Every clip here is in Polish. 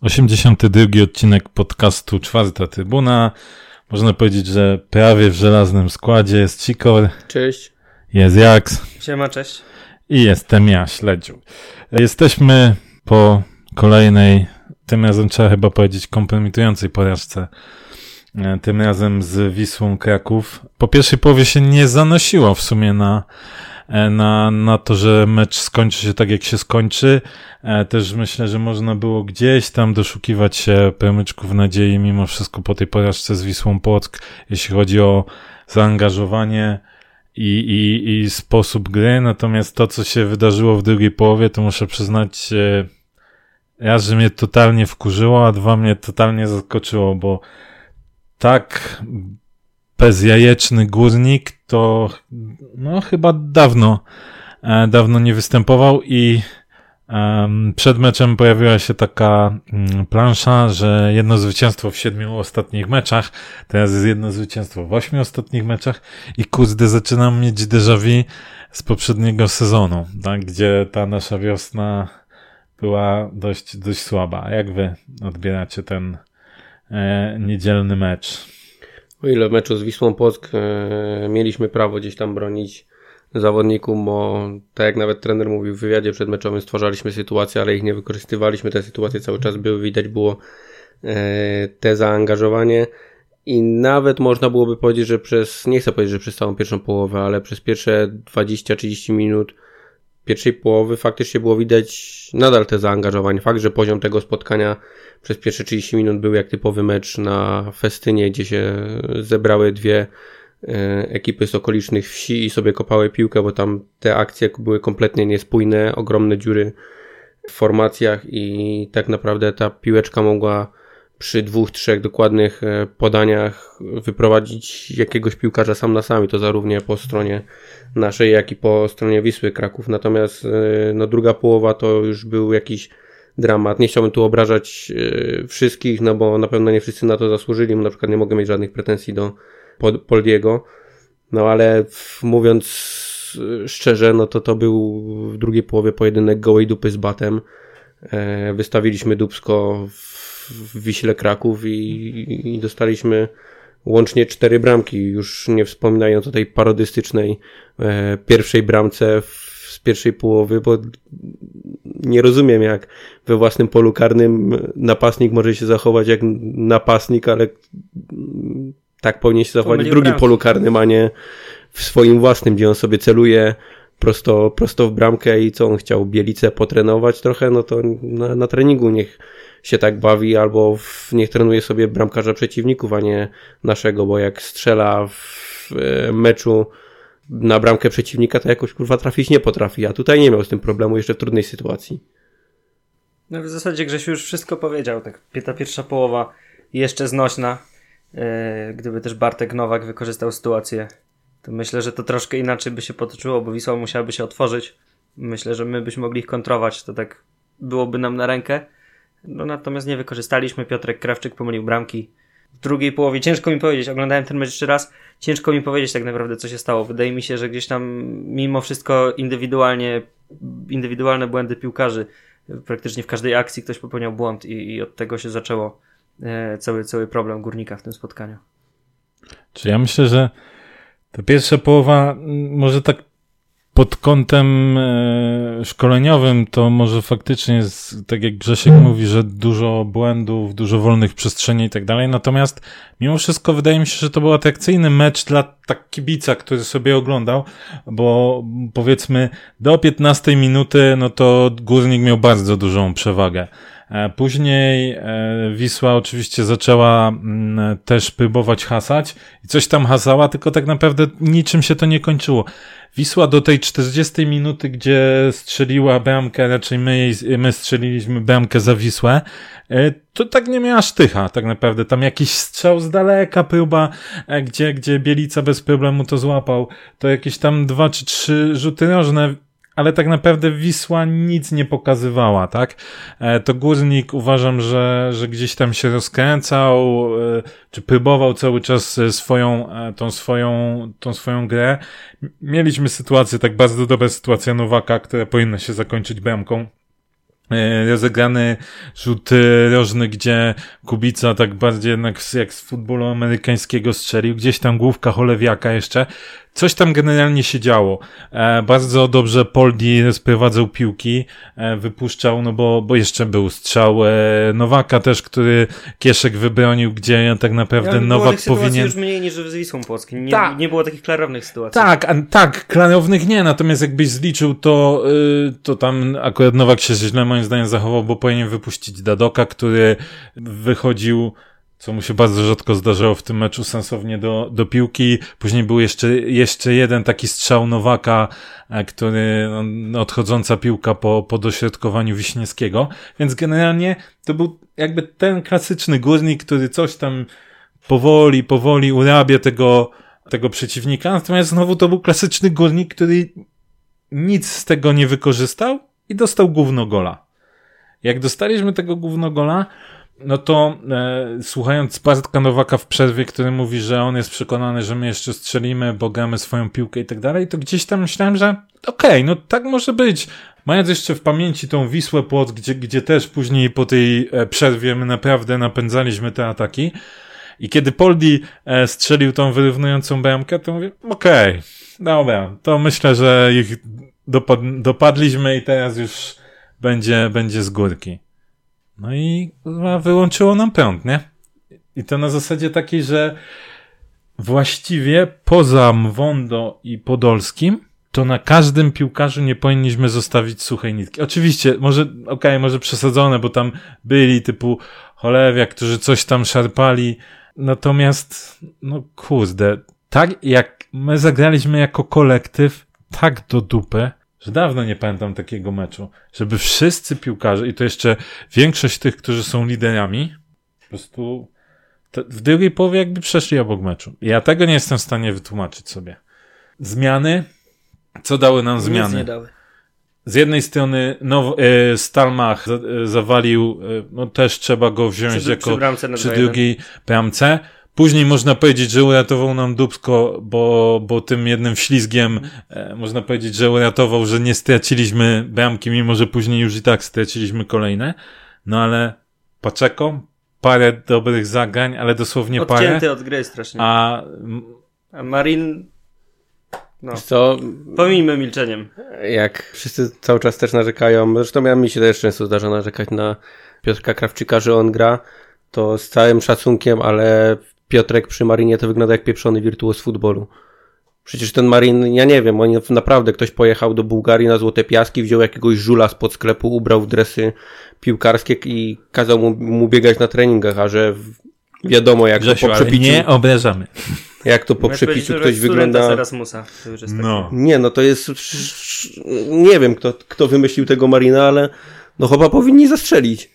Osiemdziesiąty drugi odcinek podcastu Czwarta Trybuna. Można powiedzieć, że prawie w żelaznym składzie jest Cikor, Cześć. jest Jaks Siema, cześć. i jestem ja, Śledziu. Jesteśmy po kolejnej, tym razem trzeba chyba powiedzieć kompromitującej porażce. E, Tym razem z Wisłą Kraków. Po pierwszej połowie się nie zanosiło w sumie na, na, na to, że mecz skończy się tak, jak się skończy. E, Też myślę, że można było gdzieś tam doszukiwać się promyczków nadziei mimo wszystko po tej porażce z Wisłą Płock, jeśli chodzi o zaangażowanie i, i, i sposób gry. Natomiast to, co się wydarzyło w drugiej połowie, to muszę przyznać, e, raz, że mnie totalnie wkurzyło, a dwa mnie totalnie zaskoczyło, bo tak bezjajeczny górnik to no chyba dawno e, dawno nie występował i przed meczem pojawiła się taka mm, plansza, że jedno zwycięstwo w siedmiu ostatnich meczach, teraz jest jedno zwycięstwo w ośmiu ostatnich meczach i kurde zaczynam mieć déjà vu z poprzedniego sezonu, tak, gdzie ta nasza wiosna była dość, dość słaba. Jak wy odbieracie ten e, niedzielny mecz? O ile w meczu z Wisłą Płock e, mieliśmy prawo gdzieś tam bronić zawodników, bo tak jak nawet trener mówił w wywiadzie przedmeczowym, stwarzaliśmy sytuacje, ale ich nie wykorzystywaliśmy. Te sytuacje cały czas były, widać było e, te zaangażowanie i nawet można byłoby powiedzieć, że przez, nie chcę powiedzieć, że przez całą pierwszą połowę, ale przez pierwsze 20-30 minut pierwszej połowy faktycznie było widać nadal te zaangażowanie. Fakt, że poziom tego spotkania przez pierwsze 30 minut był jak typowy mecz na festynie, gdzie się zebrały dwie e, ekipy z okolicznych wsi i sobie kopały piłkę, bo tam te akcje były kompletnie niespójne, ogromne dziury w formacjach i tak naprawdę ta piłeczka mogła przy dwóch, trzech dokładnych e, podaniach wyprowadzić jakiegoś piłkarza sam na sam i to zarówno po stronie naszej, jak i po stronie Wisły Kraków. Natomiast e, no, druga połowa to już był jakiś dramat. Nie chciałbym tu obrażać e, wszystkich, no bo na pewno nie wszyscy na to zasłużyli. Na przykład nie mogę mieć żadnych pretensji do Poldiego. No ale mówiąc szczerze, no to to był w drugiej połowie pojedynek gołej dupy z batem. Wystawiliśmy Dubsko w, w Wiśle Kraków i, i dostaliśmy łącznie cztery bramki, już nie wspominając o tej parodystycznej e, pierwszej bramce w, z pierwszej połowy, bo nie rozumiem jak we własnym polu karnym napastnik może się zachować jak napastnik, ale tak powinien się zachować w drugim polu karnym, a nie w swoim własnym, gdzie on sobie celuje prosto, prosto w bramkę i co on chciał Bielicę potrenować trochę, no to na, na treningu niech się tak bawi, albo w, niech trenuje sobie bramkarza przeciwników, a nie naszego, bo jak strzela w e, meczu na bramkę przeciwnika, to jakoś kurwa trafić nie potrafi, a tutaj nie miał z tym problemu jeszcze w trudnej sytuacji. No w zasadzie Grzesiu już wszystko powiedział. Tak, ta pierwsza połowa jeszcze znośna. E, gdyby też Bartek Nowak wykorzystał sytuację, to myślę, że to troszkę inaczej by się potoczyło, bo Wisła musiałaby się otworzyć. Myślę, że my byśmy mogli ich kontrować, to tak byłoby nam na rękę. No natomiast nie wykorzystaliśmy. Piotrek Krawczyk pomylił bramki. W drugiej połowie ciężko mi powiedzieć, oglądałem ten mecz jeszcze raz, ciężko mi powiedzieć tak naprawdę, co się stało. Wydaje mi się, że gdzieś tam mimo wszystko indywidualnie, indywidualne błędy piłkarzy, praktycznie w każdej akcji ktoś popełniał błąd i, i od tego się zaczęło e, cały, cały problem górnika w tym spotkaniu. Czy ja myślę, że ta pierwsza połowa, może tak pod kątem e, szkoleniowym, to może faktycznie jest, tak jak Grzesiek mówi, że dużo błędów, dużo wolnych przestrzeni i tak dalej. Natomiast mimo wszystko wydaje mi się, że to był atrakcyjny mecz dla tak kibica, który sobie oglądał, bo powiedzmy do 15 minuty, no to Górnik miał bardzo dużą przewagę. E, Później e, Wisła oczywiście zaczęła mm, też próbować hasać i coś tam hasała, tylko tak naprawdę niczym się to nie kończyło. Wisła do tej 40 minuty, gdzie strzeliła bramkę, raczej my, my strzeliliśmy bramkę za Wisłę, e, to tak nie miała sztycha tak naprawdę. Tam jakiś strzał z daleka, próba, gdzie, gdzie Bielica bez problemu to złapał, to jakieś tam dwa czy trzy rzuty rożne, ale tak naprawdę Wisła nic nie pokazywała, tak? E, to Górnik uważam, że, że gdzieś tam się rozkręcał, e, czy próbował cały czas e, swoją, tą swoją, tą swoją grę. Mieliśmy sytuację, tak bardzo dobra sytuacja Nowaka, która powinna się zakończyć bramką rozegrany rzut rożny, gdzie Kubica tak bardziej jednak jak z futbolu amerykańskiego strzelił, gdzieś tam główka Cholewiaka jeszcze, Coś tam generalnie się działo. E, bardzo dobrze Poldi rozprowadzał piłki, e, wypuszczał, no bo, bo jeszcze był strzał e, Nowaka też, który Kieszek wybronił, gdzie tak naprawdę ja, Nowak powinien... już mniej niż z Wisłą Płockim. Nie, Ta. nie było takich klarownych sytuacji. Tak, a, tak, klarownych nie, natomiast jakbyś zliczył, to, y, to tam akurat Nowak się źle moim zdaniem zachował, bo powinien wypuścić Dadoka, który wychodził co mu się bardzo rzadko zdarzało w tym meczu sensownie do, do piłki. Później był jeszcze, jeszcze jeden taki strzał Nowaka, e, który, odchodząca piłka po, po dośrodkowaniu Wiśniewskiego. Więc generalnie to był jakby ten klasyczny górnik, który coś tam powoli, powoli urabia tego, tego przeciwnika. Natomiast znowu to był klasyczny górnik, który nic z tego nie wykorzystał i dostał gówno gola. Jak dostaliśmy tego gówno gola, no to e, słuchając Bartka Nowaka w przerwie, który mówi, że on jest przekonany, że my jeszcze strzelimy, bo gramy swoją piłkę i tak dalej, to gdzieś tam myślałem, że okej, okay, no tak może być. Mając jeszcze w pamięci tą Wisłę Płot, gdzie, gdzie też później po tej e, przerwie my naprawdę napędzaliśmy te ataki i kiedy Poldi e, strzelił tą wyrównującą bramkę, to mówię, okej, okay, dobra, to myślę, że ich dopad dopadliśmy i teraz już będzie, będzie z górki. No i wyłączyło nam prąd, nie? I to na zasadzie takiej, że właściwie poza Mwondo i Podolskim, to na każdym piłkarzu nie powinniśmy zostawić suchej nitki. Oczywiście, może, okej, okay, może przesadzone, bo tam byli typu Cholewia, którzy coś tam szarpali, natomiast, no kurde, tak jak my zagraliśmy jako kolektyw, tak do dupy, że dawno nie pamiętam takiego meczu, żeby wszyscy piłkarze, i to jeszcze większość tych, którzy są liderami, po prostu w drugiej połowie jakby przeszli obok meczu. Ja tego nie jestem w stanie wytłumaczyć sobie. Zmiany, co dały nam zmiany? Nic nie dały. Z jednej strony no, e, Stalmach e, zawalił, e, no też trzeba go wziąć przy, jako przy, przy drugiej bramce. Później można powiedzieć, że uratował nam Dubsko, bo, bo tym jednym ślizgiem e, można powiedzieć, że uratował, że nie straciliśmy bramki, mimo że później już i tak straciliśmy kolejne. No ale Paczeko, parę dobrych zagrań, ale dosłownie Odcięty parę. Odcięty od gry strasznie. A, a Marin no. Co? Pomijmy milczeniem. Jak wszyscy cały czas też narzekają, zresztą ja mi się też często zdarza narzekać na Piotrka Krawczyka, że on gra, to z całym szacunkiem, ale Piotrek przy Marinie to wygląda jak pieprzony wirtuoz futbolu. Przecież ten Marin, ja nie wiem, oni naprawdę ktoś pojechał do Bułgarii na Złote Piaski, wziął jakiegoś żula spod sklepu, ubrał w dresy piłkarskie i kazał mu, mu biegać na treningach, a że wiadomo jak Grzesiu, to po przepiciu... nie obrażamy. Jak to po przepiciu ktoś wygląda... Erasmusa. To już jest no. Nie, no to jest... Nie wiem kto, kto wymyślił tego Marina, ale no chyba powinni zastrzelić.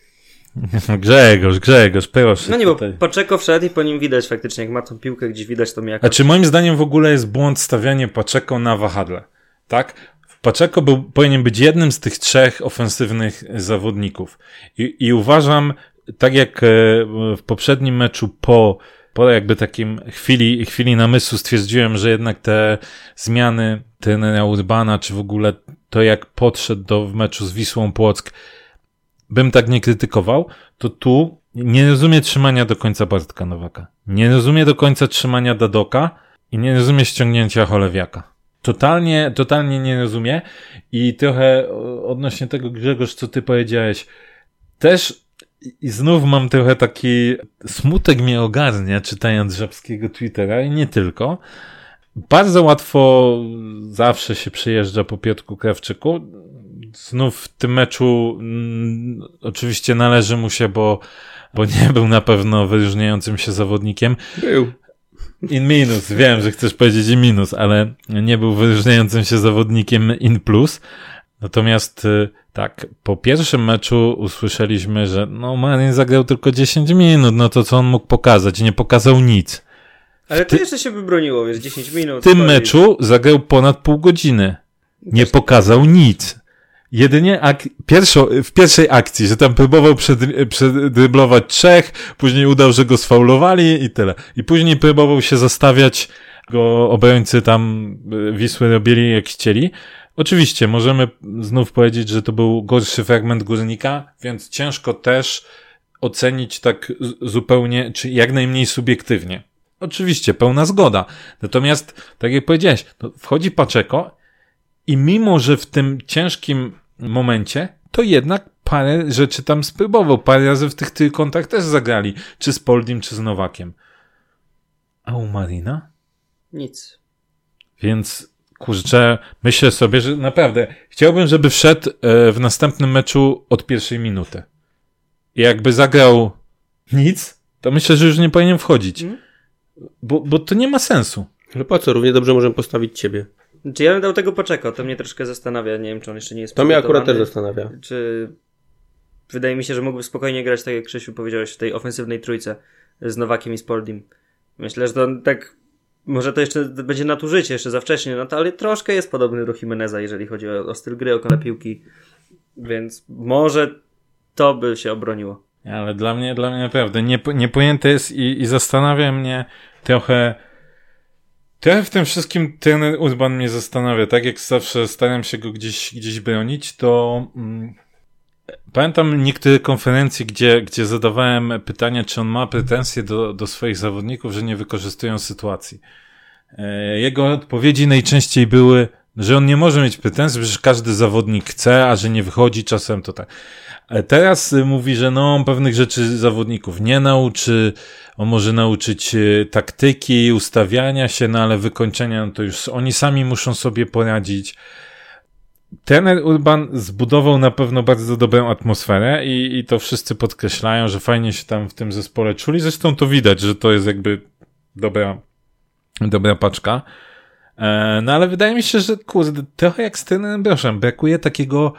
Grzegorz, Grzegorz, proszę. No nie, bo Paczeko wszedł i po nim widać faktycznie, jak ma tą piłkę gdzieś widać to miaka. A czy moim zdaniem w ogóle jest błąd stawianie Paczeko na wahadle? Tak? Paczeko był, powinien być jednym z tych trzech ofensywnych zawodników. I, I uważam, tak jak e, w poprzednim meczu po, po jakby takim chwili, chwili namysłu stwierdziłem, że jednak te zmiany trenera Urbana, czy w ogóle to jak podszedł do w meczu z Wisłą Płock, bym tak nie krytykował, to tu nie rozumie trzymania do końca Bartka Nowaka. Nie rozumie do końca trzymania Dadoka i nie rozumie ściągnięcia Cholewiaka. Totalnie, totalnie nie rozumie i trochę odnośnie tego Grzegorz, co ty powiedziałeś, też i znów mam trochę taki smutek mnie ogarnia czytając żabskiego Twittera i nie tylko. Bardzo łatwo zawsze się przyjeżdża po Piotrku Krawczyku znów w tym meczu mm, oczywiście należy mu się, bo, bo nie był na pewno wyróżniającym się zawodnikiem. Był. In minus, wiem, że chcesz powiedzieć in minus, ale nie był wyróżniającym się zawodnikiem in plus. Natomiast y, tak, po pierwszym meczu usłyszeliśmy, że no Marin zagrał tylko 10 minut, no to co on mógł pokazać? Nie pokazał nic. Ale to jeszcze się wybroniło, wiesz, 10 minut. W tym meczu zagrał ponad pół godziny. Nie pokazał nic. Jedynie ak- pierwszo, w pierwszej akcji, że tam próbował przed, przedryblować trzech, później udał, że go sfaulowali i tyle. I później próbował się zastawiać, go obrońcy tam y, Wisły robili jak chcieli. Oczywiście, możemy znów powiedzieć, że to był gorszy fragment górnika, więc ciężko też ocenić tak zupełnie, czy jak najmniej subiektywnie. Oczywiście, pełna zgoda. Natomiast, tak jak powiedziałeś, no, wchodzi Paczeko i mimo, że w tym ciężkim momencie, to jednak parę rzeczy tam spróbował. Parę razy w tych trójkątach też zagrali. Czy z Poldim, czy z Nowakiem. A u Marina? Nic. Więc kurczę, myślę sobie, że naprawdę chciałbym, żeby wszedł e, w następnym meczu od pierwszej minuty. I jakby zagrał nic, to myślę, że już nie powinien wchodzić. Mm. Bo, bo to nie ma sensu. No po co? Równie dobrze możemy postawić ciebie. Czy ja bym dał tego poczekał, to mnie troszkę zastanawia. Nie wiem, czy on jeszcze nie jest To mnie akurat też zastanawia. Czy wydaje mi się, że mógłby spokojnie grać, tak jak Krzysiu powiedziałeś, w tej ofensywnej trójce z Nowakiem i Spoldim. Myślę, że to tak może to jeszcze będzie nadużycie, jeszcze za wcześnie, no to ale troszkę jest podobny do Jimeneza, jeżeli chodzi o, o styl gry, o kole piłki. Więc może to by się obroniło. Ale dla mnie, dla mnie naprawdę nie, niepojęte jest i, i zastanawia mnie trochę Trochę w tym wszystkim ten Urban mnie zastanawia. Tak jak zawsze staram się go gdzieś, gdzieś bronić, to mm, pamiętam niektóre konferencje, gdzie, gdzie zadawałem pytanie, czy on ma pretensje do, do swoich zawodników, że nie wykorzystują sytuacji. E, jego odpowiedzi najczęściej były, że on nie może mieć pretensji, że każdy zawodnik chce, a że nie wychodzi czasem, to tak. E, teraz mówi, że no, on pewnych rzeczy zawodników nie nauczy, on może nauczyć e, taktyki, ustawiania się, no ale wykończenia, no to już oni sami muszą sobie poradzić. Trener Urban zbudował na pewno bardzo dobrą atmosferę i, i to wszyscy podkreślają, że fajnie się tam w tym zespole czuli. Zresztą to widać, że to jest jakby dobra, dobra paczka. E, no ale wydaje mi się, że kurde, trochę jak z trenerem Broszem, brakuje takiego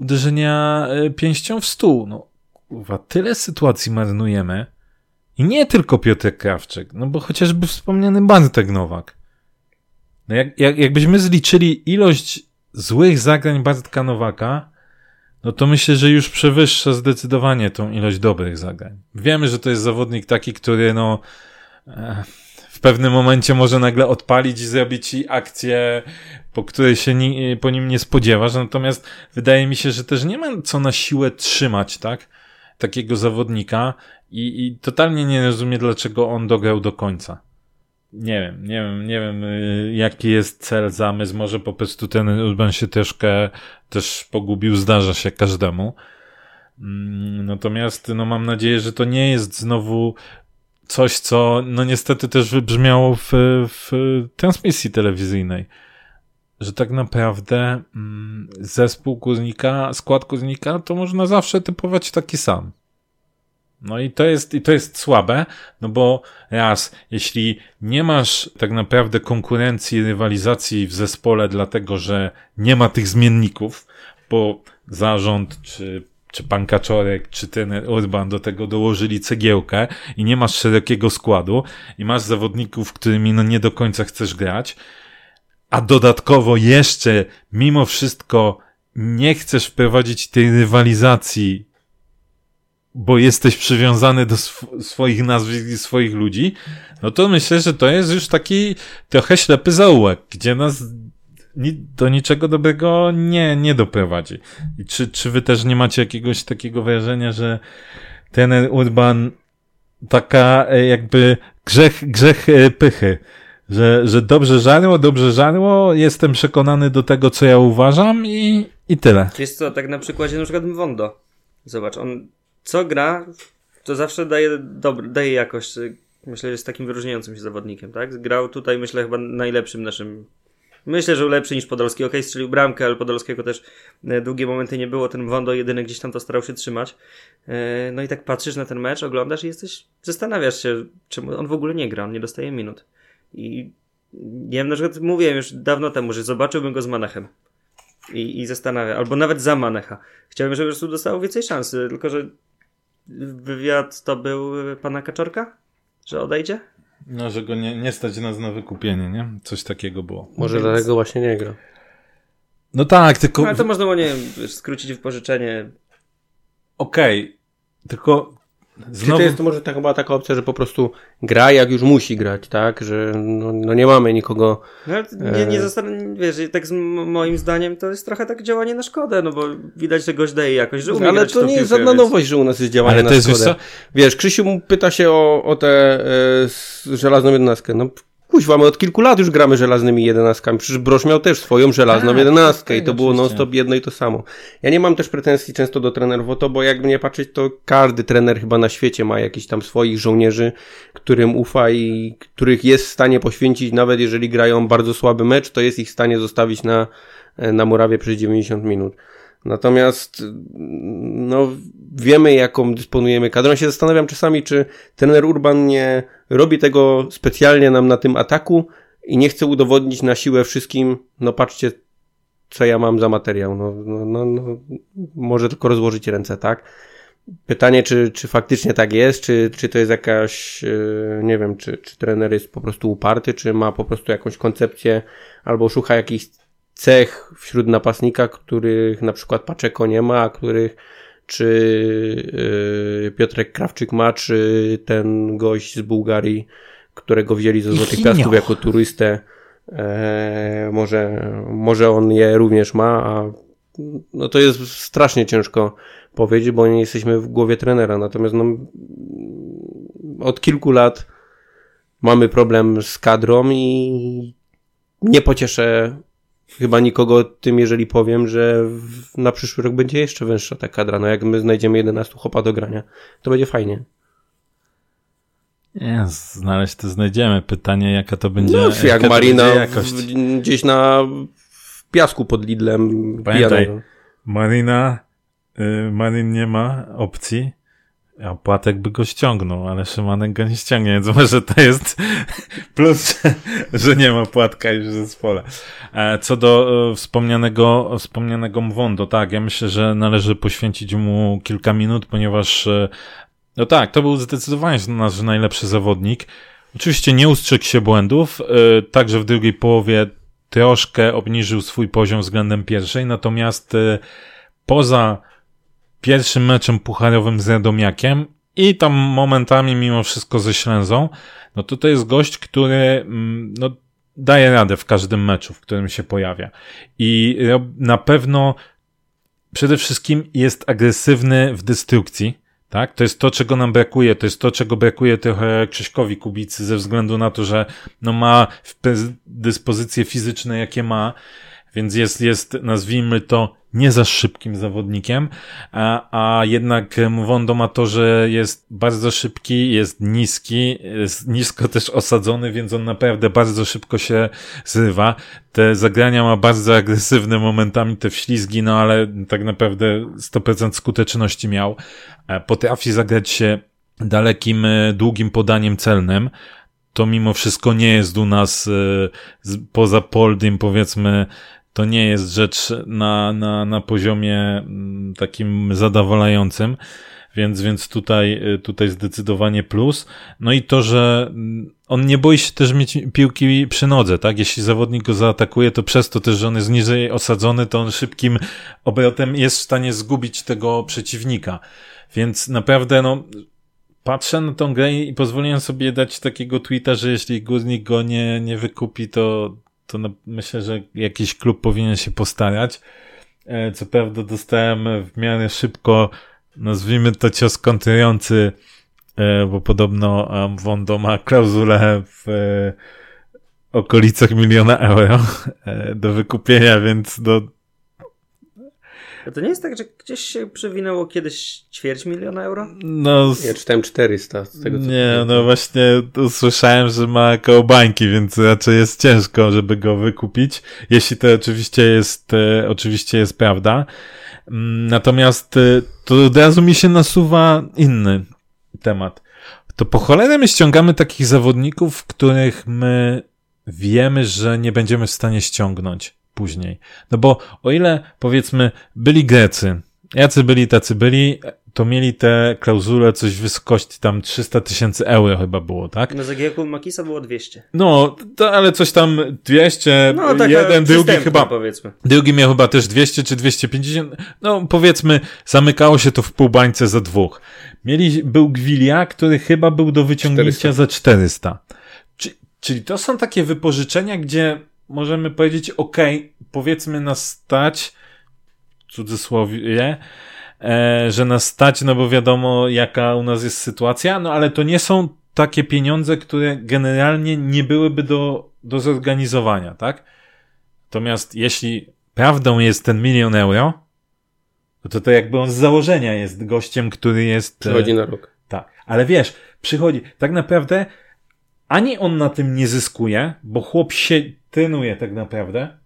uderzenia e, pięścią w stół. No, kurwa, tyle sytuacji marnujemy. I nie tylko Piotr Krawczyk, no bo chociażby wspomniany Bartek Nowak. No jak, jak, jakbyśmy zliczyli ilość złych zagrań Bartka Nowaka, no to myślę, że już przewyższa zdecydowanie tą ilość dobrych zagrań. Wiemy, że to jest zawodnik taki, który no e, pewnym momencie może nagle odpalić i zrobić ci akcję, po której się ni po nim nie spodziewasz, natomiast wydaje mi się, że też nie ma co na siłę trzymać, tak? Takiego zawodnika i, i totalnie nie rozumiem, dlaczego on dograł do końca. Nie wiem, nie wiem, nie wiem, y, jaki jest cel, zamysł. Może po prostu ten Urban się troszkę też pogubił, zdarza się każdemu. Mm, natomiast, no mam nadzieję, że to nie jest znowu coś, co, no niestety też wybrzmiało w, w transmisji telewizyjnej. Że tak naprawdę mm, zespół Górnika, skład Górnika, to można zawsze typować taki sam. No i to jest, i to jest słabe, no bo raz, jeśli nie masz tak naprawdę konkurencji, rywalizacji w zespole, dlatego że nie ma tych zmienników, bo zarząd, czy, czy pan Kaczorek, czy ten Urban do tego dołożyli cegiełkę i nie masz szerokiego składu i masz zawodników, którymi no nie do końca chcesz grać, a dodatkowo jeszcze mimo wszystko nie chcesz wprowadzić tej rywalizacji bo jesteś przywiązany do sw swoich nazwisk i swoich ludzi, no to myślę, że to jest już taki trochę ślepy zaułek, gdzie nas do niczego dobrego nie, nie doprowadzi. I czy, czy wy też nie macie jakiegoś takiego wrażenia, że ten Urban taka e, jakby grzech, grzech e, pychy, że, że dobrze żarło, dobrze żarło, jestem przekonany do tego, co ja uważam i, i tyle. Jest to tak na przykładzie na przykład Wondo. Zobacz, on co gra, to zawsze daje, dobry, daje jakość. Myślę, że jest takim wyróżniającym się zawodnikiem, tak? Grał tutaj, myślę, chyba najlepszym naszym. Myślę, że lepszy niż Podolski. Okej, okay, strzelił bramkę, ale Podolskiego też e, długie momenty nie było. Ten Wondo jedyny gdzieś tam to starał się trzymać. E, no i tak patrzysz na ten mecz, oglądasz i jesteś, zastanawiasz się, czemu on w ogóle nie gra, on nie dostaje minut. I nie wiem, na przykład mówiłem już dawno temu, że zobaczyłbym go z Manechem. I, i zastanawia, albo nawet za Manecha. Chciałbym, żeby po prostu więcej szansy, tylko że wywiad to był pana Kaczorka? Że odejdzie? No, że go nie, nie stać nas na wykupienie, nie? Coś takiego było. Może Więc... dlatego właśnie nie gra. No tak, tylko... No, ale to można było, nie wiem, skrócić wypożyczenie. Okej, okay. tylko Znowu... Czy to jest to może tak, chyba taka opcja, że po prostu gra jak już musi grać, tak? Że no, no nie mamy nikogo... No, nie, nie e, zostanie, wiesz, tak z moim zdaniem to jest trochę tak działanie na szkodę, no bo widać, że gość daje jakoś, że umie Ale to nie jest żadna więc... nowość, że u nas jest działanie Ale na szkodę. Wiesz, wiesz, Krzysiu pyta się o, o tę e, żelazną jednostkę. No Kuźwa, my od kilku lat już gramy żelaznymi jedenastkami. Przecież Brosz miał też swoją żelazną tak, jedenastkę i to było non-stop jedno i to samo. Ja nie mam też pretensji często do trenerów o to, bo jak mnie patrzeć, to każdy trener chyba na świecie ma jakiś tam swoich żołnierzy, którym ufa i których jest w stanie poświęcić, nawet jeżeli grają bardzo słaby mecz, to jest ich w stanie zostawić na, na murawie przez 90 minut. Natomiast no, wiemy, jaką dysponujemy kadrą. Się zastanawiam czasami, czy trener Urban nie robi tego specjalnie nam na tym ataku i nie chce udowodnić na siłę wszystkim, no patrzcie, co ja mam za materiał. No, no, no, no może tylko rozłożyć ręce, tak? Pytanie, czy, czy faktycznie tak jest, czy, czy to jest jakaś, e, nie wiem, czy, czy trener jest po prostu uparty, czy ma po prostu jakąś koncepcję, albo szuka jakichś cech wśród napastnika, których na przykład Paczeko nie ma, a których czy yy, Piotrek Krawczyk ma, czy ten gość z Bułgarii, którego wzięli ze Złotych Piastów jako turystę, e, może, może on je również ma, a no to jest strasznie ciężko powiedzieć, bo nie jesteśmy w głowie trenera, natomiast no, od kilku lat mamy problem z kadrą i nie pocieszę chyba nikogo tym, jeżeli powiem, że w, na przyszły rok będzie jeszcze węższa ta kadra. No jak my znajdziemy 11 chopa do grania, to będzie fajnie. Nie, znaleźć to znajdziemy. Pytanie, jaka to będzie. No, jaka jak Marina w, gdzieś na w piasku pod Lidlem. Pamiętaj, Marina, y, Marin nie ma opcji a Płatek by go ściągnął, ale Szymanek go nie ściągnie, więc może to jest plus, że nie ma Płatka już w zespole. E, co do e, wspomnianego, wspomnianego Mwondo, tak, ja myślę, że należy poświęcić mu kilka minut, ponieważ e, no tak, to był zdecydowanie nasz najlepszy zawodnik. Oczywiście nie ustrzegł się błędów, także w drugiej połowie troszkę obniżył swój poziom względem pierwszej, natomiast poza pierwszym meczem pucharowym z Radomiakiem i tam momentami mimo wszystko ze Ślęzą, no to to jest gość, który mm, no, daje radę w każdym meczu, w którym się pojawia. I na pewno przede wszystkim jest agresywny w destrukcji, tak? To jest to, czego nam brakuje, to jest to, czego brakuje trochę Krzyśkowi Kubicy ze względu na to, że no ma dyspozycje fizyczne, jakie ma, więc jest, jest, nazwijmy to, nie za szybkim zawodnikiem, a, a jednak Mwondo ma to, że jest bardzo szybki, jest niski, jest nisko też osadzony, więc on naprawdę bardzo szybko się zrywa. Te zagrania ma bardzo agresywne momentami, te wślizgi, no ale tak naprawdę 100% skuteczności miał. E, potrafi zagrać się dalekim, e, długim podaniem celnym, to mimo wszystko nie jest u nas e, poza Poldym powiedzmy to nie jest rzecz na, na, na poziomie mm, takim zadowalającym. Więc, więc tutaj, y, tutaj zdecydowanie plus. No i to, że mm, on nie boi się też mieć piłki przy nodze, tak? Jeśli zawodnik go zaatakuje, to przez to też, że on jest niżej osadzony, to on szybkim obrotem jest w stanie zgubić tego przeciwnika. Więc naprawdę, no, patrzę na tą grę i pozwoliłem sobie dać takiego tweeta, że jeśli Górnik go nie, nie wykupi, to, to no, myślę, że jakiś klub powinien się postarać. E, co prawda dostałem w miarę szybko, nazwijmy to cios kontrujący, e, bo podobno Wondo ma klauzulę w e, okolicach miliona euro do wykupienia, więc do to nie jest tak, że gdzieś się przewinęło kiedyś ćwierć miliona euro? No, ja czytałem 400 z tego co Nie, no właśnie usłyszałem, że ma koło bańki, więc raczej jest ciężko, żeby go wykupić, jeśli to oczywiście jest, e, oczywiście jest prawda. Mm, natomiast e, to od razu mi się nasuwa inny temat. To po cholerę my ściągamy takich zawodników, których my wiemy, że nie będziemy w stanie ściągnąć później. No bo o ile powiedzmy byli Grecy, jacy byli, tacy byli, to mieli te klauzule coś w wysokości tam 300 tysięcy euro chyba było, tak? No za Gierku Makisa było 200. No, to, ale coś tam 200, No tak jeden, drugi chyba, powiedzmy. drugi miał chyba też 200 czy 250, no powiedzmy, zamykało się to w półbańce za dwóch. Mieli, był Gwilia, który chyba był do wyciągnięcia 400. za 400. Czy, czyli to są takie wypożyczenia, gdzie możemy powiedzieć, ok, powiedzmy nas stać, w cudzysłowie, e, że nas stać, no bo wiadomo jaka u nas jest sytuacja, no ale to nie są takie pieniądze, które generalnie nie byłyby do, do zorganizowania, tak? Natomiast jeśli prawdą jest ten milion euro, to to jakby on z założenia jest gościem, który jest... e, Przychodzi na rok. tak, ale wiesz, przychodzi, tak naprawdę ani on na tym nie zyskuje, bo chłop się trenuje tak naprawdę,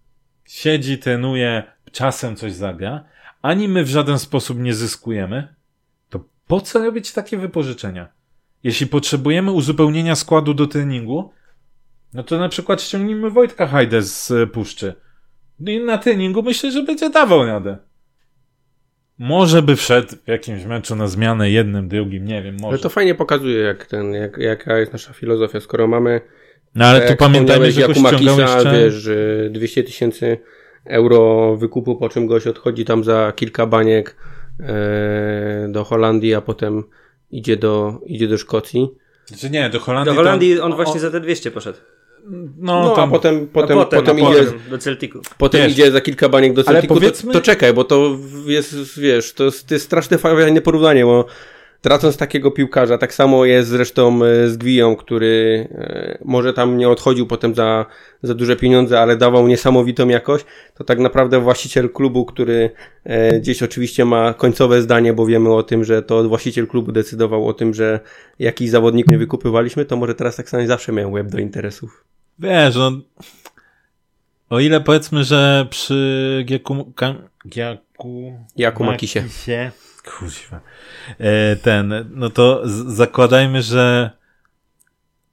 siedzi, trenuje, czasem coś zagra, ani my w żaden sposób nie zyskujemy, to po co robić takie wypożyczenia? Jeśli potrzebujemy uzupełnienia składu do treningu, no to na przykład ściągnijmy Wojtka Hajdę z e, Puszczy. No i na treningu myślę, że będzie dawał radę. Może by wszedł w jakimś meczu na zmianę jednym, drugim, nie wiem, może. Ale to fajnie pokazuje, jak ten, jak, jaka jest nasza filozofia. Skoro mamy No ale Tak tu pamiętajmy, że Jakuma Kisa, jeszcze... wiesz, że 200 tysięcy euro wykupu, po czym gość odchodzi tam za kilka baniek e, do Holandii, a potem idzie do, idzie do Szkocji. Znaczy nie, do Holandii... Do Holandii to, on właśnie za te 200 poszedł. No, No, tam, a potem, potem, a potem, potem, a idzie, potem do Celticu. potem Wiesz, idzie za kilka baniek do ale Celticu, powiedzmy- to, to czekaj, bo to jest, wiesz, to jest, to jest straszne fajne porównanie, bo tracąc takiego piłkarza, tak samo jest zresztą e, z Gwiją, który e, może tam nie odchodził potem za, za duże pieniądze, ale dawał niesamowitą jakość, to tak naprawdę właściciel klubu, który e, gdzieś oczywiście ma końcowe zdanie, bo wiemy o tym, że to właściciel klubu decydował o tym, że jakiś zawodnik nie wykupywaliśmy, to może teraz tak samo zawsze miał łeb do interesów. Wiesz, no... O ile powiedzmy, że przy Gieku... Giaku... Jaku Makisie. Makisie Kuźwa. E, ten, no to zakładajmy, że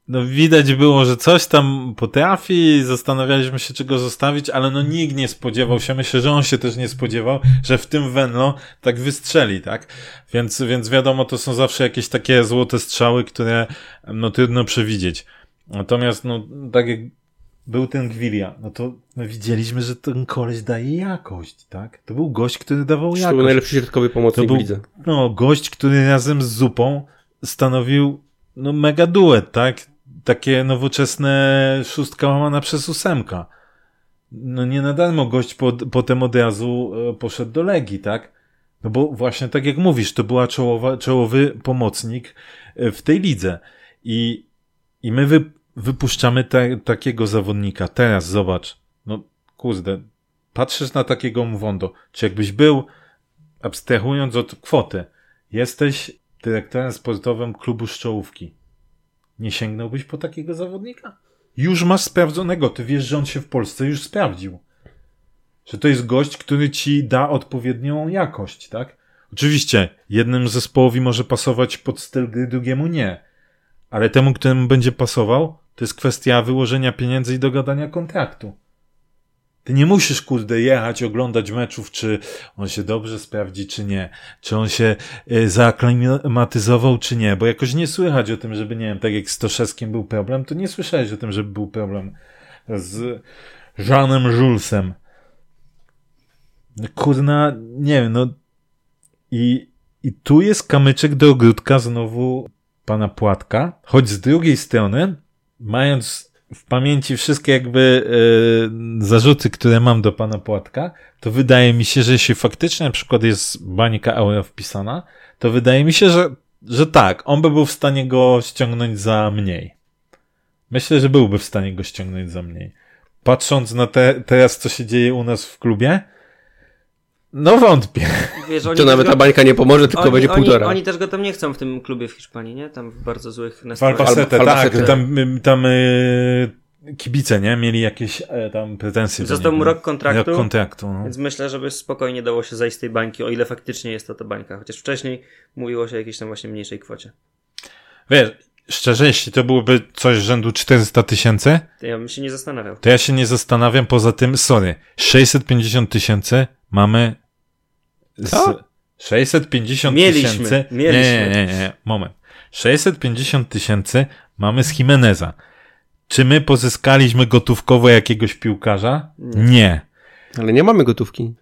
no widać było, że coś tam potrafi, zastanawialiśmy się, czego zostawić, ale no nikt nie spodziewał się, myślę, że on się też nie spodziewał, że w tym Venlo tak wystrzeli, tak? Więc, więc wiadomo, to są zawsze jakieś takie złote strzały, które no trudno przewidzieć. Natomiast, no, tak jak był ten Gwilia, no to my widzieliśmy, że ten koleś daje jakość, tak? To był gość, który dawał To był jakość. najlepszy środkowy To pomocnik był w lidze. no, gość, który razem z Zupą stanowił no, mega duet, tak? Takie nowoczesne szóstka łamana przez ósemka. No nie na darmo gość po, potem od razu e, poszedł do Legii, tak? No bo właśnie tak jak mówisz, to była czołowa, czołowy pomocnik e, w tej lidze. I, i my wy, wypuszczamy te, takiego zawodnika. Teraz zobacz, no kurde, patrzysz na takiego Mwondo. Czy jakbyś był abstrahując od kwoty, jesteś dyrektorem sportowym klubu Szczołówki. Nie sięgnąłbyś po takiego zawodnika? Już masz sprawdzonego, ty wiesz, że on się w Polsce już sprawdził. Że to jest gość, który ci da odpowiednią jakość, tak? Oczywiście, jednym zespołowi może pasować pod styl gry, drugiemu nie. Ale temu, któremu będzie pasował, to jest kwestia wyłożenia pieniędzy i dogadania kontraktu. Ty nie musisz, kurde, jechać, oglądać meczów, czy on się dobrze sprawdzi, czy nie. Czy on się y, zaaklimatyzował, czy nie. Bo jakoś nie słychać o tym, żeby, nie wiem, tak jak z Toszewskim był problem, to nie słyszałeś o tym, żeby był problem z Jeanem Julesem. Kurna, nie wiem, no i, i tu jest kamyczek do ogródka znowu pana Płatka, choć z drugiej strony, mając w pamięci wszystkie jakby e, zarzuty, które mam do pana Płatka, to wydaje mi się, że jeśli faktycznie na przykład jest bańka euro wpisana, to wydaje mi się, że, że tak, on by był w stanie go ściągnąć za mniej. Myślę, że byłby w stanie go ściągnąć za mniej. Patrząc na te, teraz, co się dzieje u nas w klubie, no wątpię. Wiesz, oni To nawet go- ta bańka nie pomoże, tylko oni, będzie oni, półtora. Oni też go tam nie chcą w tym klubie w Hiszpanii, nie? Tam w bardzo złych nastrojach. Albacete, tak, tam, tam y, kibice, nie? Mieli jakieś e, tam pretensje. Został mu rok kontraktu. Rok kontraktu, no. Więc myślę, żeby spokojnie dało się zajść z tej bańki, o ile faktycznie jest to ta bańka. Chociaż wcześniej mówiło się o jakiejś tam właśnie mniejszej kwocie. Wiesz, szczerze, jeśli to byłoby coś rzędu 400 tysięcy, To ja bym się nie zastanawiał. to ja się nie zastanawiam. Poza tym, sorry, 650 tysięcy mamy Co? 650 Mieliśmy, tysięcy. Nie, mieliśmy. nie, nie, nie, moment. 650 tysięcy mamy z Jimeneza. Czy my pozyskaliśmy gotówkowo jakiegoś piłkarza? Nie. Ale nie mamy gotówki.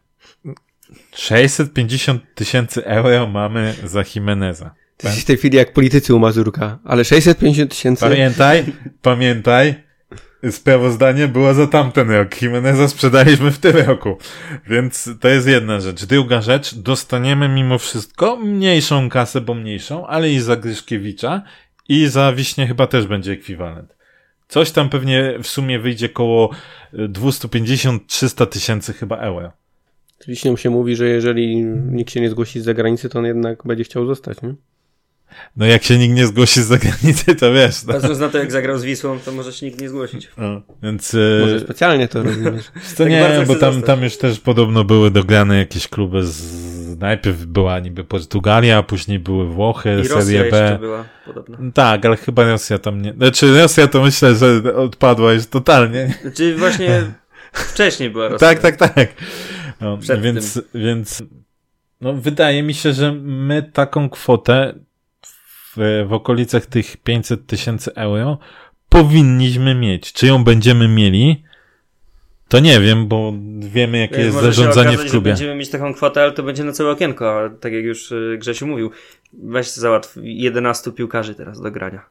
650 tysięcy euro mamy za Jimeneza. Ty jesteś w tej chwili jak politycy u Mazurka. Ale 650 tysięcy... Pamiętaj, pamiętaj, sprawozdanie było za tamten rok. Jimeneza sprzedaliśmy w tym roku. Więc to jest jedna rzecz. Druga rzecz, dostaniemy mimo wszystko mniejszą kasę, bo mniejszą, ale i za Gryszkiewicza i za Wiśnie chyba też będzie ekwiwalent. Coś tam pewnie w sumie wyjdzie koło 250-300 tysięcy chyba euro. Z Wiśnią się mówi, że jeżeli nikt się nie zgłosi z zagranicy, to on jednak będzie chciał zostać, nie? No jak się nikt nie zgłosi z zagranicy, to wiesz. No. Patrząc na to, jak zagrał z Wisłą, to może się nikt nie zgłosić. No, więc... Może e, specjalnie to rozumiesz. To Tak nie, bo tam, tam już też podobno były dograne jakieś kluby z... Najpierw była niby Portugalia, a później były Włochy, I Rosja Serie jeszcze B. była podobno. Tak, ale chyba Rosja tam nie... Znaczy Rosja to myślę, że odpadła już totalnie. Znaczy właśnie wcześniej była Rosja. Tak, tak, tak. No, więc, więc no, wydaje mi się, że my taką kwotę w, w okolicach tych 500 tysięcy euro powinniśmy mieć. Czy ją będziemy mieli? To nie wiem, bo wiemy, jakie jest Może zarządzanie okazać, w klubie. będziemy mieć taką kwotę, ale to będzie na całe okienko, a tak jak już y, Grzesiu mówił, weź załatw 11 piłkarzy teraz do grania.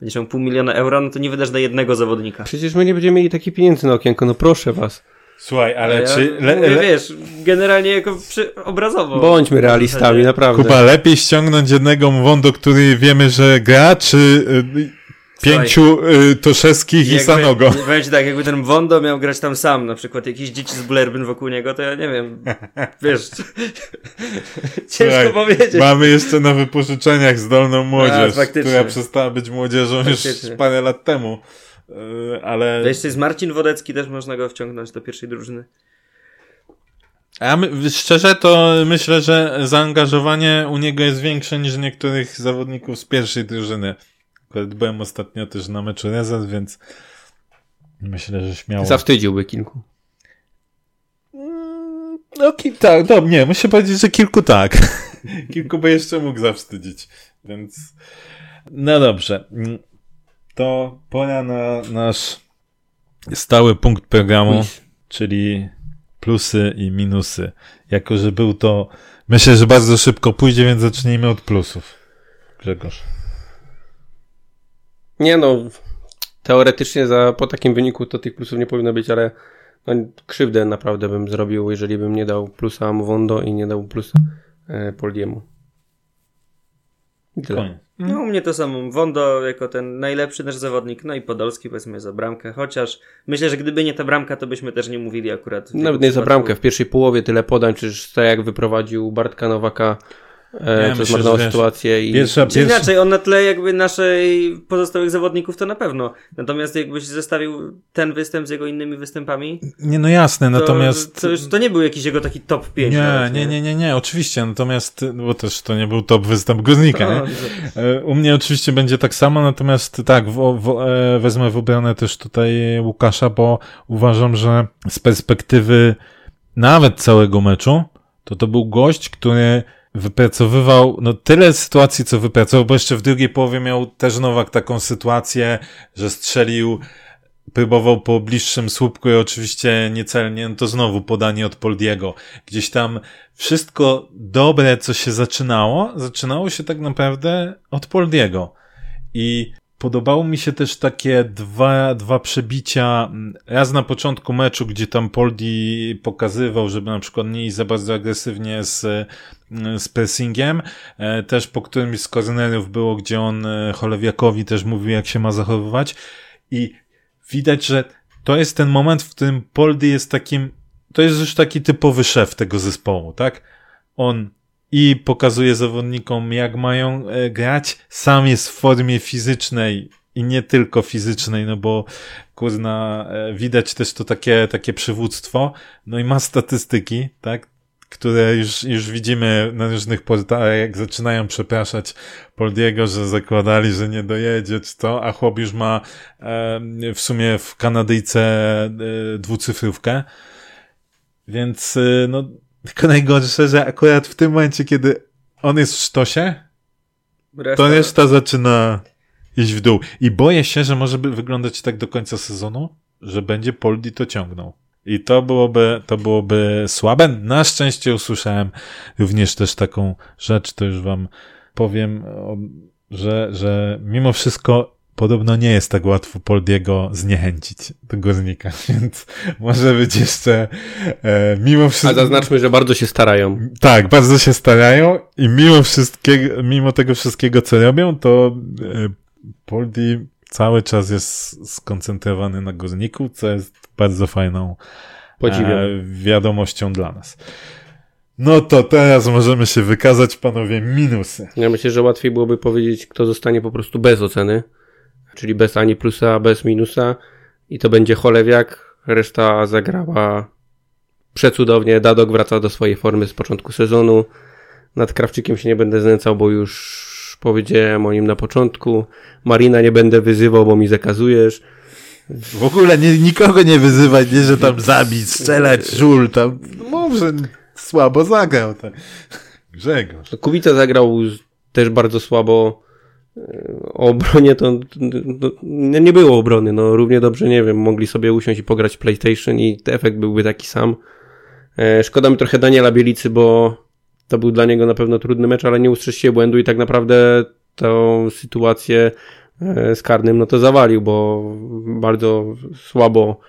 Będziesz miał pół miliona euro, no to nie wydasz na jednego zawodnika. Przecież my nie będziemy mieli takich pieniędzy na okienko, no proszę was. Słuchaj, ale Ja czy... Le, mówię, le, wiesz, generalnie jako przy, obrazowo. Bądźmy realistami, naprawdę. Kuba, lepiej ściągnąć jednego Mwondo, który wiemy, że gra, czy y, pięciu y, Toszewskich i Sanogo? Powiem ci tak, jakby ten Wondo miał grać tam sam, na przykład jakieś dzieci z Blerbyn wokół niego, to ja nie wiem, wiesz, ciężko Słuchaj, powiedzieć. Mamy jeszcze na wypożyczeniach zdolną młodzież, faktycznie. która przestała być młodzieżą już Faktycznie. parę lat temu. Y, Ale. To jeszcze jest Marcin Wodecki, też można go wciągnąć do pierwszej drużyny. A my, szczerze to myślę, że zaangażowanie u niego jest większe niż niektórych zawodników z pierwszej drużyny. Akurat byłem ostatnio też na meczu rezerw, więc myślę, że śmiało. Zawstydziłby kilku. No, ki- tak, no, nie, muszę powiedzieć, że kilku tak. kilku by jeszcze mógł zawstydzić, więc no dobrze. To pora na nasz stały punkt programu, czyli plusy i minusy. Jako, że był to, myślę, że bardzo szybko pójdzie, więc zacznijmy od plusów. Grzegorz. Nie no, teoretycznie za, po takim wyniku to tych plusów nie powinno być, ale no, krzywdę naprawdę bym zrobił, jeżeli bym nie dał plusa Mowondo i nie dał plusa e, Poldiemu. I tyle. Koniec. No u mnie to samo. Wondo jako ten najlepszy nasz zawodnik, no i Podolski powiedzmy za bramkę, chociaż myślę, że gdyby nie ta bramka, to byśmy też nie mówili akurat. Nawet nie za przypadku. bramkę, w pierwszej połowie tyle podań, czyż tak jak wyprowadził Bartka Nowaka, e, Ja wiesz, sytuację i Pierwsza, Czy pierwsza, inaczej, on na tle jakby naszej pozostałych zawodników to na pewno. Natomiast jakbyś zestawił ten występ z jego innymi występami, nie, no jasne, to, natomiast... to, już, to nie był jakiś jego taki top 5. Nie, nawet, nie, nie, nie, nie, oczywiście, natomiast, bo też to nie był top występ Guznika, nie? No, E, U mnie oczywiście będzie tak samo, natomiast tak, w, w, e, wezmę w obronę też tutaj Łukasza, bo uważam, że z perspektywy nawet całego meczu, to to był gość, który wypracowywał no tyle sytuacji, co wypracował, bo jeszcze w drugiej połowie miał też Nowak taką sytuację, że strzelił próbował po bliższym słupku i oczywiście niecelnie, no to znowu podanie od Poldiego. Gdzieś tam wszystko dobre, co się zaczynało, zaczynało się tak naprawdę od Poldiego. I podobało mi się też takie dwa, dwa przebicia. Raz na początku meczu, gdzie tam Poldi pokazywał, żeby na przykład nie iść za bardzo agresywnie z, z pressingiem. E, Też po którymś z kornerów było, gdzie on e, Cholewiakowi też mówił, jak się ma zachowywać. I widać, że to jest ten moment, w którym Poldy jest takim, to jest już taki typowy szef tego zespołu, tak? On i pokazuje zawodnikom, jak mają e, grać, sam jest w formie fizycznej i nie tylko fizycznej, no bo kurna, e, widać też to takie, takie przywództwo, no i ma statystyki, tak? które już, już widzimy na różnych portalach, jak zaczynają przepraszać Poldiego, że zakładali, że nie dojedzie, czy to, a chłop już ma e, w sumie w Kanadyjce e, dwucyfrówkę. Więc e, no, Tylko najgorsze, że akurat w tym momencie, kiedy on jest w sztosie, Reszta, to reszta zaczyna iść w dół. I boję się, że może by wyglądać tak do końca sezonu, że będzie Poldi to ciągnął. I to byłoby, to byłoby słabe. Na szczęście usłyszałem również też taką rzecz, to już wam powiem, że, że mimo wszystko podobno nie jest tak łatwo Poldiego zniechęcić do górnika, więc może być jeszcze e, mimo A wszystko. zaznaczmy, że bardzo się starają. Tak, bardzo się starają i mimo wszystkiego, mimo tego wszystkiego, co robią, to e, Poldi cały czas jest skoncentrowany na górniku, co jest bardzo fajną Podziwiam. e, wiadomością dla nas. No to teraz możemy się wykazać, panowie, minusy. Ja myślę, że łatwiej byłoby powiedzieć, kto zostanie po prostu bez oceny, czyli bez ani plusa, bez minusa i to będzie Cholewiak, reszta zagrała przecudownie, Dadok wraca do swojej formy z początku sezonu, nad Krawczykiem się nie będę znęcał, bo już powiedziałem o nim na początku, Marina nie będę wyzywał, bo mi zakazujesz, W ogóle nie, nikogo nie wyzywać, nie, że tam zabić, strzelać, żul, tam, może słabo zagrał. Tak. Grzegorz. Kubica zagrał też bardzo słabo. E, O obronie to no, no, nie było obrony. No, równie dobrze, nie wiem, mogli sobie usiąść i pograć PlayStation i efekt byłby taki sam. E, Szkoda mi trochę Daniela Bielicy, bo to był dla niego na pewno trudny mecz, ale nie ustrzegł się błędu i tak naprawdę tą sytuację e, z karnym no to zawalił, bo bardzo słabo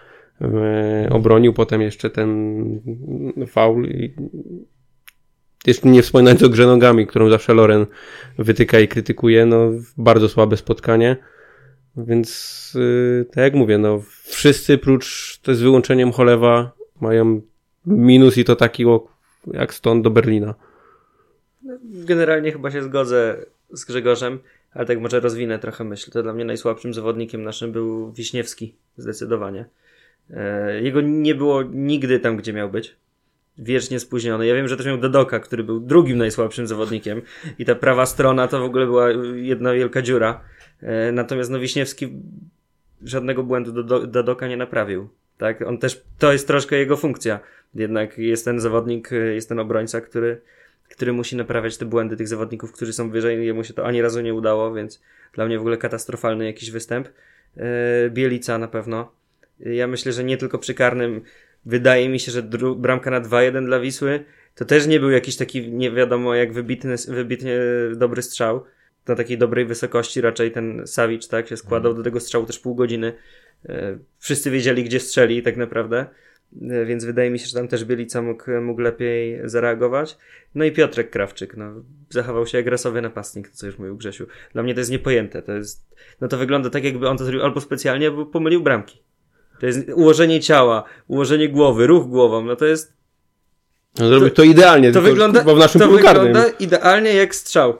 e, obronił. Potem jeszcze ten faul i jeszcze nie wspominając o grze nogami, którą zawsze Loren wytyka i krytykuje, no bardzo słabe spotkanie. Więc yy, tak jak mówię, no wszyscy prócz, to z wyłączeniem Cholewa mają minus i to taki jak stąd do Berlina. Generalnie chyba się zgodzę z Grzegorzem, ale tak może rozwinę trochę myśl. To dla mnie najsłabszym zawodnikiem naszym był Wiśniewski, zdecydowanie. E, Jego nie było nigdy tam, gdzie miał być. Wiecznie spóźniony. Ja wiem, że też miał Dodoka, który był drugim najsłabszym zawodnikiem i ta prawa strona to w ogóle była jedna wielka dziura. E, Natomiast no Wiśniewski żadnego błędu do, do, Dodoka nie naprawił. Tak? On też, to jest troszkę jego funkcja. Jednak jest ten zawodnik, e, jest ten obrońca, który, który musi naprawiać te błędy tych zawodników, którzy są wyżej. Jemu się to ani razu nie udało, więc dla mnie w ogóle katastrofalny jakiś występ. E, Bielica na pewno. Ja myślę, że nie tylko przy karnym. Wydaje mi się, że dru- bramka na 2-1 dla Wisły to też nie był jakiś taki nie wiadomo jak wybitny, wybitnie dobry strzał. Na takiej dobrej wysokości raczej ten Savic tak się składał do tego strzału też pół godziny. E, Wszyscy wiedzieli gdzie strzeli tak naprawdę. E, Więc wydaje mi się, że tam też Bielica mógł, mógł lepiej zareagować. No i Piotrek Krawczyk, no, zachował się jak rasowy napastnik, to co już mówił Grzesiu. Dla mnie to jest niepojęte, to jest, no to wygląda tak jakby on to zrobił albo specjalnie, albo pomylił bramki. To jest ułożenie ciała, ułożenie głowy, ruch głową, no to jest, No, zrobił to idealnie, to wygląda, w naszym to wygląda idealnie jak strzał.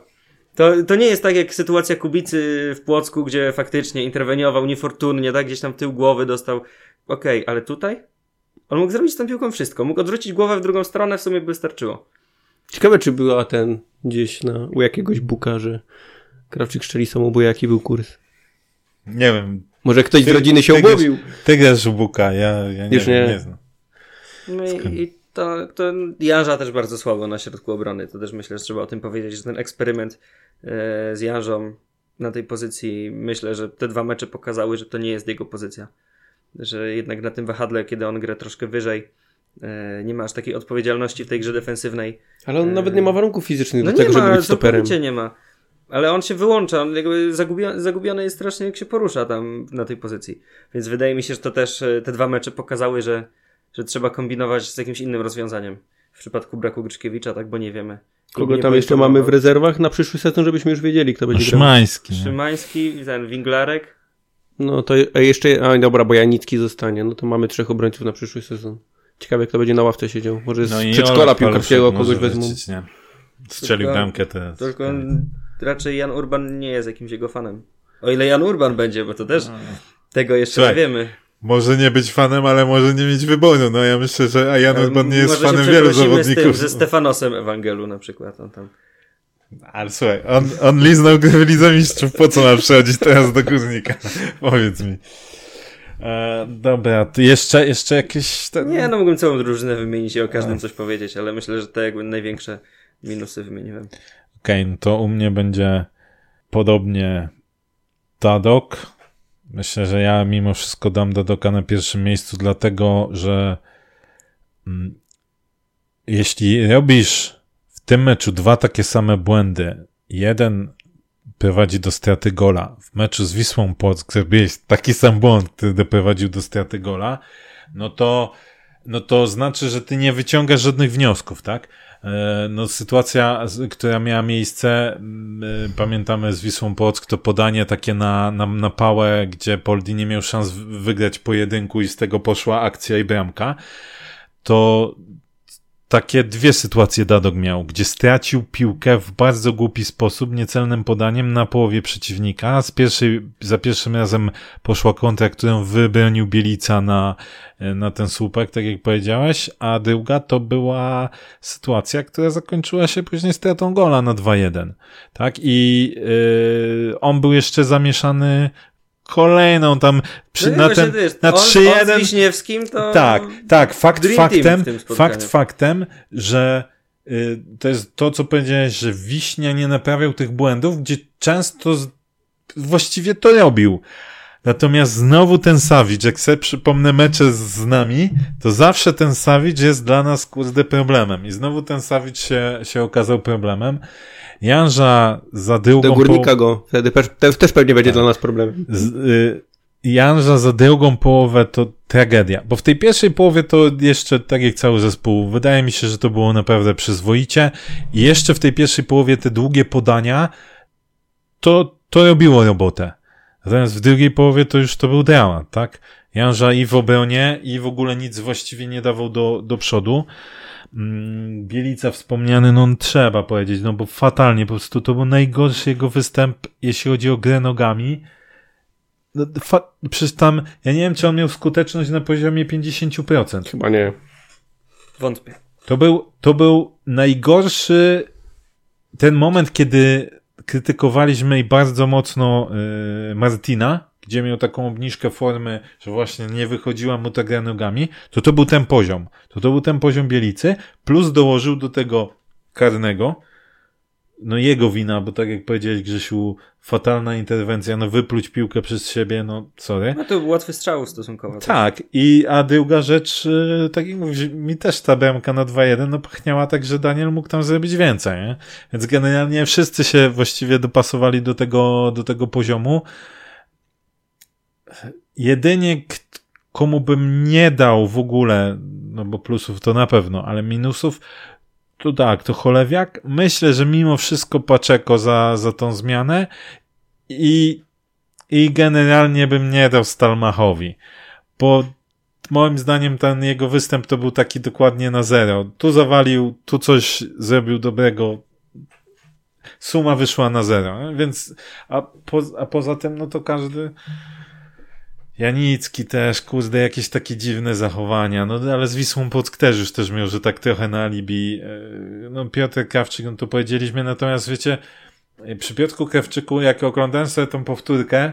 To, to nie jest tak jak sytuacja Kubicy w Płocku, gdzie faktycznie interweniował niefortunnie, tak, gdzieś tam tył głowy dostał. Okej, ale tutaj? On mógł zrobić z tą piłką wszystko. Mógł odwrócić głowę w drugą stronę, w sumie by wystarczyło. Ciekawe, czy była ten gdzieś na, u jakiegoś buka, że Krawczyk strzeli samobój, jaki był kurs. Nie wiem, Może ktoś z Ty- rodziny się obłowił. ty grasz w Buka, ja, ja nie, Już wiem, nie. nie znam. No i, i to, to Janża też bardzo słabo na środku obrony. To też myślę, że trzeba o tym powiedzieć, że ten eksperyment e, z Janżą na tej pozycji, myślę, że te dwa mecze pokazały, że to nie jest jego pozycja. Że jednak na tym wahadle, kiedy on gra troszkę wyżej, e, nie ma aż takiej odpowiedzialności w tej grze defensywnej. Ale on nawet nie ma warunków fizycznych No do tego, żeby ma, być stoperem. nie ma. Ale on się wyłącza, on jakby zagubiony, zagubiony jest strasznie, jak się porusza tam na tej pozycji. Więc wydaje mi się, że to też e, te dwa mecze pokazały, że, że trzeba kombinować z jakimś innym rozwiązaniem. W przypadku braku Gryczkiewicza, tak, bo nie wiemy. Kogo tam jeszcze mamy w rezerwach na przyszły sezon, żebyśmy już wiedzieli, kto będzie grał. Szymański. nie? Szymański, ten Winglarek. No to a jeszcze, a dobra, bo Janicki zostanie, no to mamy trzech obrońców na przyszły sezon. Ciekawe, kto będzie na ławce siedział. Może z No przedszkola piłkarskiego kogoś wezmą. Strzelił bramkę teraz. Tylko raczej Jan Urban nie jest jakimś jego fanem. O ile Jan Urban będzie, bo to też tego jeszcze Słuchaj, nie wiemy. Może nie być fanem, ale może nie mieć wyboru. No ja myślę, że a Jan Urban nie jest Może się fanem wielu przeprosimy z tym, zawodników. ze Stefanosem Ewangelu na przykład. On tam. Ale słuchaj, on, on liznął gry w Lidze Mistrzów, po co ma przychodzić teraz do Górnika? Powiedz mi. E, dobra, to jeszcze, jeszcze jakieś... Ten... Nie, no mógłbym całą drużynę wymienić i o każdym coś powiedzieć, ale myślę, że te jakby największe minusy wymieniłem. No to u mnie będzie podobnie Tadok. Myślę, że ja mimo wszystko dam Dadoka na pierwszym miejscu, dlatego że mm, jeśli robisz w tym meczu dwa takie same błędy, jeden prowadzi do straty gola. W meczu z Wisłą Płock zrobiłeś taki sam błąd, który doprowadził do straty gola, no to, no to znaczy, że ty nie wyciągasz żadnych wniosków, tak? E, no, sytuacja, która miała miejsce, pamiętamy z Wisłą Płock, to podanie takie na, na, na pałę, gdzie Poldi nie miał szans wygrać pojedynku i z tego poszła akcja i bramka. To takie dwie sytuacje Dadok miał, gdzie stracił piłkę w bardzo głupi sposób, niecelnym podaniem na połowie przeciwnika. Z pierwszej, za pierwszym razem poszła kontra, którą wybronił Bielica na, na ten słupek, tak jak powiedziałeś, a druga to była sytuacja, która zakończyła się później stratą gola na 2-1. Tak? I yy, on był jeszcze zamieszany kolejną tam przy, no na ten, wiesz, na 3-1. z Wiśniewskim to... Tak, tak, fakt faktem, fakt fakt faktem, że y, to jest to, co powiedziałeś, że Wiśnia nie naprawiał tych błędów, gdzie często z, właściwie to robił. Natomiast znowu ten Savic, jak sobie przypomnę mecze z nami, to zawsze ten Savic jest dla nas kurde problemem. I znowu ten Savic się, się okazał problemem. Janża za drugą... Do górnika po... go, wtedy też, też pewnie będzie tak. dla nas problem. Z, y, Janża za drugą połowę to tragedia, bo w tej pierwszej połowie to jeszcze, tak jak cały zespół, wydaje mi się, że to było naprawdę przyzwoicie i jeszcze w tej pierwszej połowie te długie podania to, to robiło robotę. Natomiast w drugiej połowie to już to był dramat, tak? Janża i w obronie i w ogóle nic właściwie nie dawał do, do przodu. Mm, Bielica wspomniany, no trzeba powiedzieć, no bo fatalnie, po prostu to był najgorszy jego występ, jeśli chodzi o grę nogami. No, fa- przecież tam, ja nie wiem, czy on miał skuteczność na poziomie 50%. Chyba nie. Wątpię. To był, to był najgorszy ten moment, kiedy krytykowaliśmy i bardzo mocno yy, Martina, gdzie miał taką obniżkę formy, że właśnie nie wychodziła mu ta gra nogami, to to był ten poziom. To to był ten poziom Bielicy, plus dołożył do tego karnego, no jego wina, bo tak jak powiedziałeś Grzesiu, fatalna interwencja, no wypluć piłkę przez siebie, no sorry. No to był łatwy strzał stosunkowo. Tak, i a druga rzecz, y, tak jak mówisz, mi też ta bramka na 2-1 no pachniała tak, że Daniel mógł tam zrobić więcej, nie? Więc generalnie wszyscy się właściwie dopasowali do tego, do tego poziomu jedynie komu bym nie dał w ogóle, no bo plusów to na pewno, ale minusów, to tak, to Cholewiak. Myślę, że mimo wszystko Paczeko za, za tą zmianę i, i generalnie bym nie dał Stalmachowi, bo moim zdaniem ten jego występ to był taki dokładnie na zero. Tu zawalił, tu coś zrobił dobrego, suma wyszła na zero, więc a, po, a poza tym, no to każdy Janicki też, kurde, jakieś takie dziwne zachowania, no ale z Wisłą Płock też już też miał, że tak trochę na alibi. E, no Piotr Krawczyk, no to powiedzieliśmy, natomiast wiecie, przy Piotrku Krawczyku, jak oglądałem sobie tą powtórkę,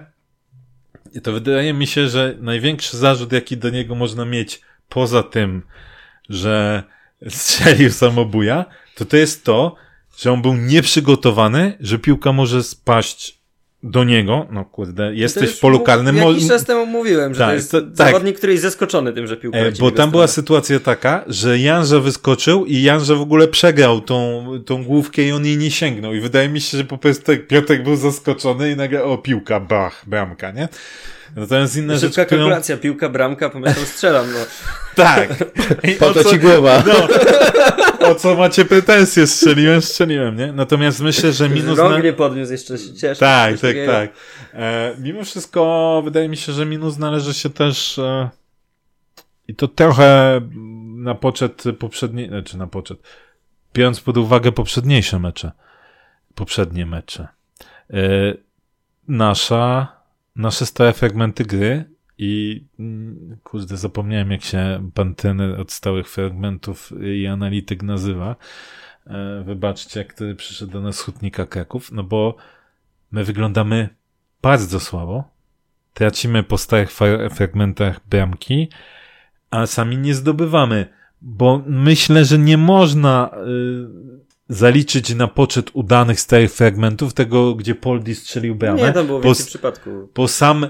to wydaje mi się, że największy zarzut, jaki do niego można mieć, poza tym, że strzelił samobuja, to to jest to, że on był nieprzygotowany, że piłka może spaść do niego, no kurde, jesteś w polu karnym. Jakiś czas temu mówiłem, że tak, to jest to, tak. zawodnik, który jest zaskoczony tym, że piłka e, Bo tam była sytuacja taka, że Janże wyskoczył i Janże w ogóle przegrał tą, tą główkę i on jej nie sięgnął. I wydaje mi się, że po prostu Piotrek był zaskoczony i nagle, o piłka, bach, bramka, nie? Natomiast inna Szybka rzecz, kalkulacja, którą... piłka, bramka, pomyślał, strzelam, no. tak. po to ci głowa. No, o co macie pretensje? Strzeliłem, strzeliłem, nie? Natomiast myślę, że minus... Rąk na... nie podniósł, jeszcze się cieszę. Tak, tak, takiego. tak. E, mimo wszystko wydaje mi się, że minus należy się też e, i to trochę na poczet poprzedniej, znaczy na poczet, biorąc pod uwagę poprzedniejsze mecze, poprzednie mecze. E, nasza nasze stałe fragmenty gry i mm, kurde, zapomniałem jak się pan trener od stałych fragmentów i analityk nazywa. E, wybaczcie, który przyszedł do nas z Hutnika Kraków, no bo my wyglądamy bardzo słabo, tracimy po stałych fragmentach bramki, a sami nie zdobywamy, bo myślę, że nie można y, zaliczyć na poczet udanych stałych fragmentów tego, gdzie Poldi strzelił bramę. Nie, tam było bo, więcej przypadków. bo sam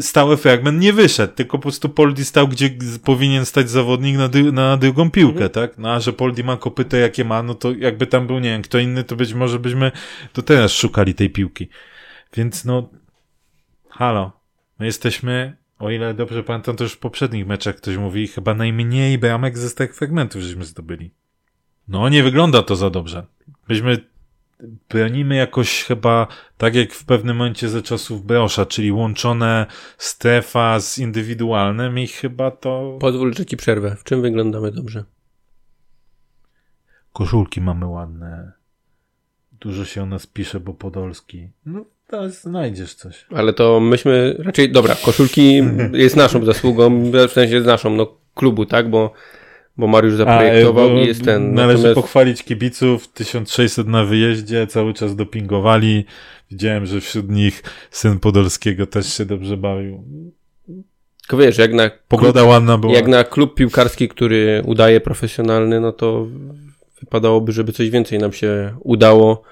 stały fragment nie wyszedł, tylko po prostu Poldi stał, gdzie powinien stać zawodnik na, dru- na drugą piłkę, Mhm. tak? No a że Poldi ma kopyto jakie ma, no to jakby tam był, nie wiem, kto inny, to być może byśmy to teraz szukali tej piłki. Więc no, halo, my jesteśmy, o ile dobrze pamiętam, to już w poprzednich meczach ktoś mówi, chyba najmniej bramek ze stałych fragmentów żeśmy zdobyli. No, nie wygląda to za dobrze. Byśmy bronimy jakoś chyba tak jak w pewnym momencie ze czasów Brosza, czyli łączone strefa z indywidualnym i chyba to Pozwól, że ci przerwę. W czym wyglądamy dobrze? koszulki mamy ładne. Dużo się o nas pisze, bo Podolski. No, to znajdziesz coś. Ale to myśmy raczej, dobra, koszulki jest naszą zasługą, w sensie z naszą, no klubu, tak, bo, bo Mariusz zaprojektował bo i jest ten. Należy natomiast- pochwalić kibiców. 1600 na wyjeździe, cały czas dopingowali. Widziałem, że wśród nich syn Podolskiego też się dobrze bawił. Tylko wiesz, jak na, Pogoda ładna była. jak na klub piłkarski, który udaje profesjonalny, no to wypadałoby, żeby coś więcej nam się udało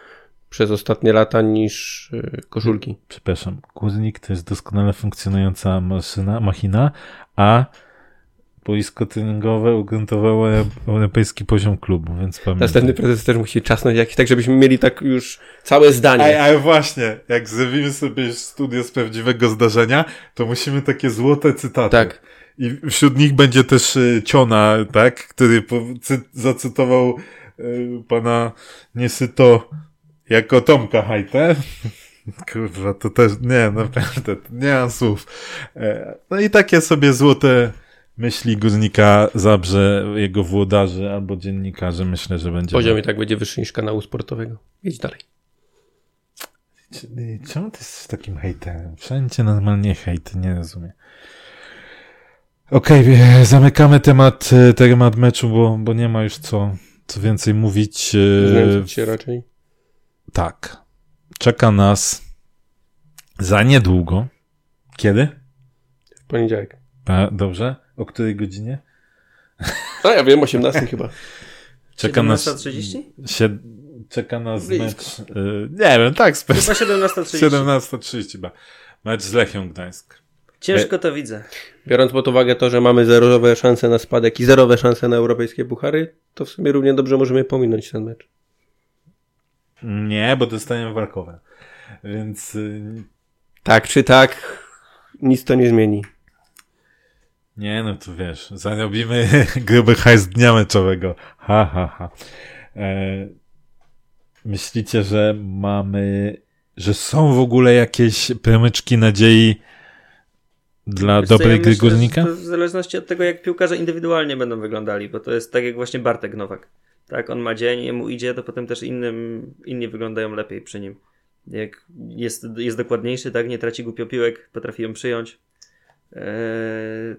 przez ostatnie lata niż y, koszulki. Przepraszam, Guznik to jest doskonale funkcjonująca maszyna, machina, a boisko treningowe ugruntowało europejski poziom klubu, więc pamiętam. Następny prezes też musi czasnąć jakiś, tak żebyśmy mieli tak już całe zdanie. Ale właśnie, jak zrobimy sobie studio z prawdziwego zdarzenia, to musimy takie złote cytaty. Tak. I wśród nich będzie też y, Ciona, tak, który po, cy, zacytował y, pana Niesyto jako Tomka Hajtę. Kurwa, to też, nie, naprawdę, nie mam słów. E, No i takie sobie złote myśli Guznika zabrze jego włodarzy albo dziennikarzy, myślę, że będzie. Poziom i tak będzie wyższy niż kanału sportowego. Jedź dalej. Czemu ty jesteś takim hejterem? Wszędzie normalnie hejt, nie rozumiem. Okej, e, zamykamy temat, e, temat meczu, bo, bo nie ma już co, co więcej mówić. e, Znęcać się raczej. Tak. Czeka nas za niedługo. Kiedy? W poniedziałek. A, dobrze. O której godzinie? A ja wiem, 18 chyba. Czeka nas. 17.30? Sie, czeka nas Blisko. mecz. e, nie wiem, tak, Chyba specjalnie. 17.30. 17.30 chyba. Mecz z Lechią Gdańsk. Ciężko to widzę. Biorąc pod uwagę to, że mamy zerowe szanse na spadek i zerowe szanse na europejskie puchary, to w sumie równie dobrze możemy pominąć ten mecz. Nie, bo dostaniemy walkowe. Więc y, Tak czy tak, nic to nie zmieni. Nie, no to wiesz, zarobimy gruby hajs dnia meczowego. Ha, ha, ha. E, myślicie, że mamy, że są w ogóle jakieś promyczki nadziei dla Wiesz dobrej gry górnika? W zależności od tego, jak piłkarze indywidualnie będą wyglądali, bo to jest tak jak właśnie Bartek Nowak. Tak, on ma dzień, jemu idzie, to potem też innym, inni wyglądają lepiej przy nim. Jak jest, jest dokładniejszy, tak, nie traci głupio piłek, potrafi ją przyjąć,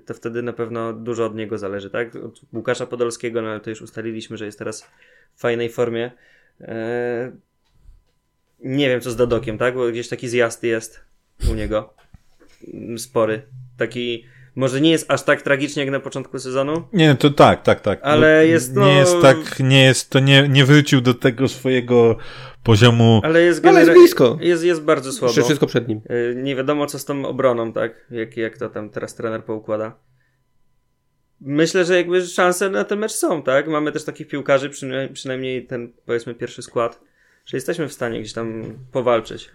to wtedy na pewno dużo od niego zależy, tak? Od Łukasza Podolskiego, no ale to już ustaliliśmy, że jest teraz w fajnej formie. Eee, nie wiem, co z Dodokiem, tak? Bo gdzieś taki zjazd jest u niego spory. Taki, może nie jest aż tak tragicznie jak na początku sezonu, Nie, to tak, tak, tak. Ale No, jest, Nie no- jest tak, nie jest, to nie, nie wrócił do tego swojego poziomu. ale jest, Ale jest genera- blisko. Jest, jest bardzo słabo. Jeszcze wszystko przed nim. Y, Nie wiadomo, co z tą obroną, tak? Jak, jak to tam teraz trener poukłada. Myślę, że jakby szanse na ten mecz są, tak? Mamy też takich piłkarzy, przynajmniej, przynajmniej ten, powiedzmy, pierwszy skład, że jesteśmy w stanie gdzieś tam powalczyć.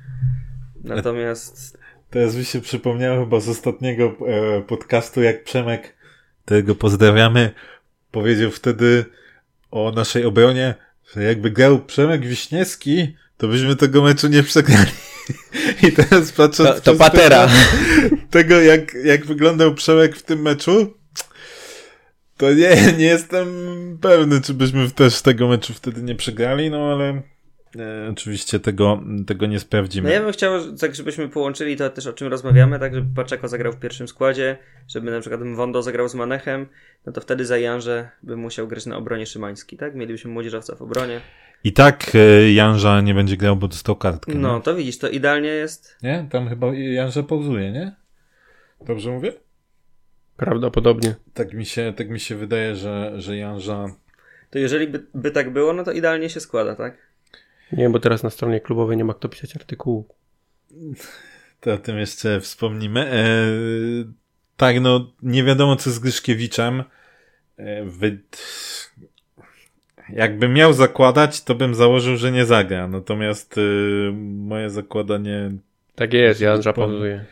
Natomiast Teraz mi się przypomniało chyba z ostatniego e, podcastu, jak Przemek, którego pozdrawiamy, powiedział wtedy o naszej obronie, że jakby grał Przemek Wiśniewski, to byśmy tego meczu nie przegrali. I teraz patrząc To, to patera. tego, jak, jak wyglądał Przemek w tym meczu, to nie, nie jestem pewny, czy byśmy też tego meczu wtedy nie przegrali, no ale oczywiście tego, tego nie sprawdzimy. No ja bym chciał, tak żebyśmy połączyli to też o czym rozmawiamy, tak żeby Paczeko zagrał w pierwszym składzie, żeby na przykład Wondo zagrał z Manechem, no to wtedy za Janże by musiał grać na obronie Szymański, tak? Mielibyśmy młodzieżowca w obronie. I tak e, Janża nie będzie grał, bo dostał kartkę. No nie? to widzisz, to idealnie jest. Nie? Tam chyba Janża pauzuje, nie? Dobrze mówię? Prawdopodobnie. Tak mi się, tak mi się wydaje, że, że Janża... To jeżeli by, by tak było, no to idealnie się składa, tak? Nie bo teraz na stronie klubowej nie ma kto pisać artykułu. To o tym jeszcze wspomnimy. E, tak, no nie wiadomo co z Gryszkiewiczem. E, wy... Jakbym miał zakładać, to bym założył, że nie zagra. Natomiast y, moje zakładanie. Tak jest, ja pauzuje.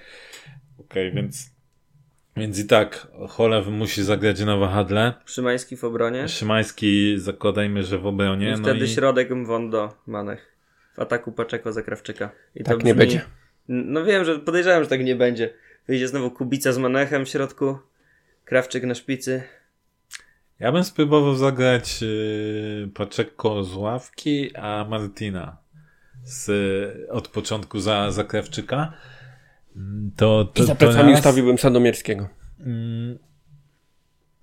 Okej, okay, więc. Więc i tak, Cholew musi zagrać na wahadle. Szymański w obronie. Szymański zakładajmy, że w obronie. I wtedy no i... środek Mwondo, Manech. W ataku Paczeko za Krawczyka. I Tak nie będzie. No wiem, że podejrzewam, że tak nie będzie. Wyjdzie znowu Kubica z Manechem w środku. Krawczyk na szpicy. Ja bym spróbował zagrać yy, Paczeko z ławki, a Martina z, od początku za, za Krawczyka. To, to, I za to plecami raz. ustawiłbym Sandomierskiego. Mm,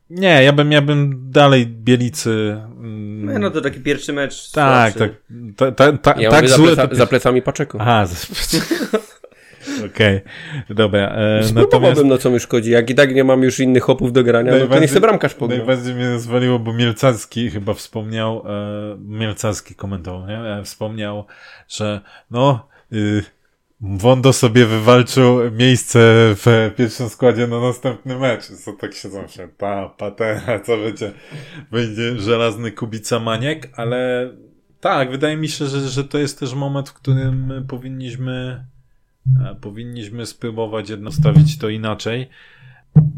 Nie, ja bym, ja bym dalej Bielicy. mm, No, no to taki pierwszy mecz. tak, tak, ta, ta, ta, Ja tak mówię za, pleca, to- za plecami Paczeko. Aha, za- okej, dobra. E, natomiast Spróbowałbym, no co mi szkodzi. Jak i tak nie mam już innych hopów do grania, no to niech se bramkarz pogra. Najbardziej mnie rozwaliło, bo Mielcarski chyba wspomniał, e, Mielcarski komentował, nie? E, wspomniał, że no, y, Wondo sobie wywalczył miejsce w pierwszym składzie na następny mecz. Co tak siedzą się, pa, patera, co będzie, będzie żelazny Kubica Maniek, ale tak, wydaje mi się, że, że to jest też moment, w którym powinniśmy, e, powinniśmy spróbować jednak stawić to inaczej.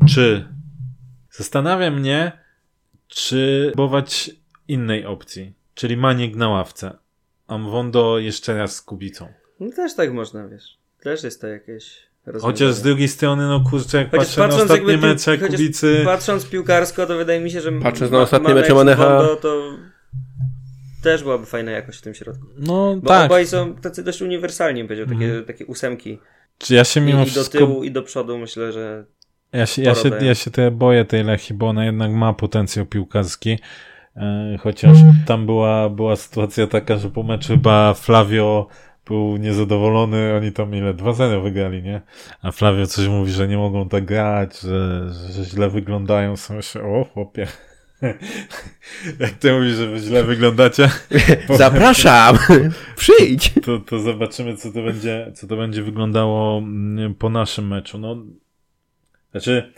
Czy Zastanawia mnie, czy próbować innej opcji, czyli Maniek na ławce, a Mwondo jeszcze raz z Kubicą. No też tak można, wiesz. Też jest to jakieś rozwiązanie. Chociaż z drugiej strony, no kurczę, jak Chociaż patrzę na patrząc ostatnie jakby mecze Kubicy, Patrząc piłkarsko, to wydaje mi się, że Patrząc na ostatnie mecze Manecha- to też byłaby fajna jakość w tym środku. no Bo tak, obaj są tacy dość uniwersalni, powiedział, takie, takie ósemki. czy ja się I, mimo I do wszystko, tyłu, i do przodu myślę, że ja się, ja, się, ja się trochę boję tej Lechi, bo ona jednak ma potencjał piłkarski, e, chociaż tam była, była sytuacja taka, że po meczu chyba Flavio był niezadowolony, oni tam ile? 2-0 wygrali, nie? A Flavio coś mówi, że nie mogą tak grać, że, że źle wyglądają. Są się, o chłopie. Jak ty mówisz, że wy źle wyglądacie, Zapraszam! Przyjdź! to, to zobaczymy, co to będzie, co to będzie wyglądało mm, po naszym meczu. No, znaczy,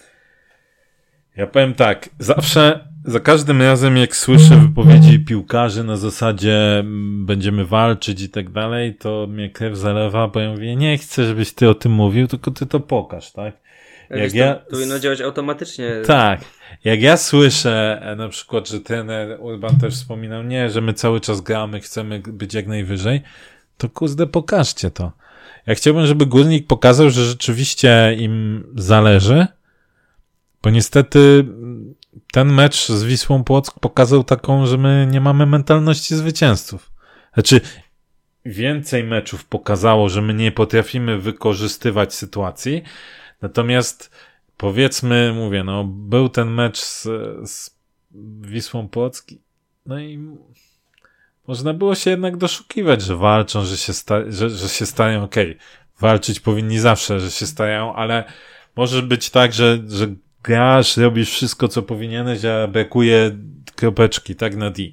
ja powiem tak, zawsze, za każdym razem, jak słyszę wypowiedzi piłkarzy na zasadzie mm, będziemy walczyć i tak dalej, to mnie krew zalewa, bo ja mówię, nie chcę, żebyś ty o tym mówił, tylko ty to pokaż, tak? Jak jak ja- to powinno działać automatycznie. Tak. Jak ja słyszę e, na przykład, że trener Urban też wspominał, nie, że my cały czas gramy, chcemy być jak najwyżej, to kurde, pokażcie to. Ja chciałbym, żeby Górnik pokazał, że rzeczywiście im zależy, bo niestety ten mecz z Wisłą Płock pokazał taką, że my nie mamy mentalności zwycięzców. Znaczy, więcej meczów pokazało, że my nie potrafimy wykorzystywać sytuacji, natomiast powiedzmy, mówię, no, był ten mecz z, z Wisłą Płocki, no i można było się jednak doszukiwać, że walczą, że się, sta- że, że się stają, okej, walczyć powinni zawsze, że się stają, ale może być tak, że, że grasz, robisz wszystko, co powinieneś, a brakuje kropeczki, tak, na D.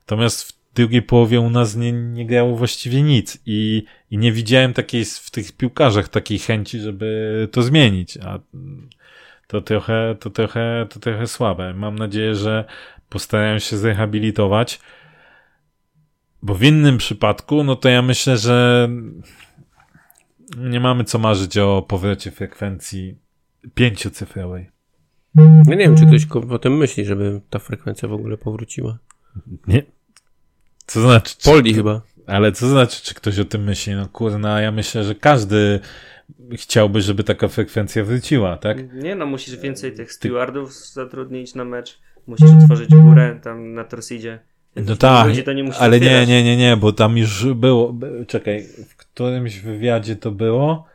Natomiast w drugiej połowie u nas nie, nie grało właściwie nic i, i nie widziałem takiej w tych piłkarzach takiej chęci, żeby to zmienić, a to trochę, to trochę, to trochę słabe. Mam nadzieję, że postarają się zrehabilitować, bo w innym przypadku, no to ja myślę, że nie mamy co marzyć o powrocie frekwencji pięciocyfrowej. Ja nie wiem, czy ktoś o tym myśli, żeby ta frekwencja w ogóle powróciła. Nie? Co znaczy? Czy, Poldi chyba. ale co znaczy, czy ktoś o tym myśli? No kurna, ja myślę, że każdy chciałby, żeby taka frekwencja wróciła, tak? Nie no, musisz więcej tych stewardów zatrudnić na mecz. Musisz otworzyć górę tam na Torsidzie. No tak, Ludzi to nie musisz ale nie, nie, nie, nie, bo tam już było, by- czekaj, w którymś wywiadzie to było, E,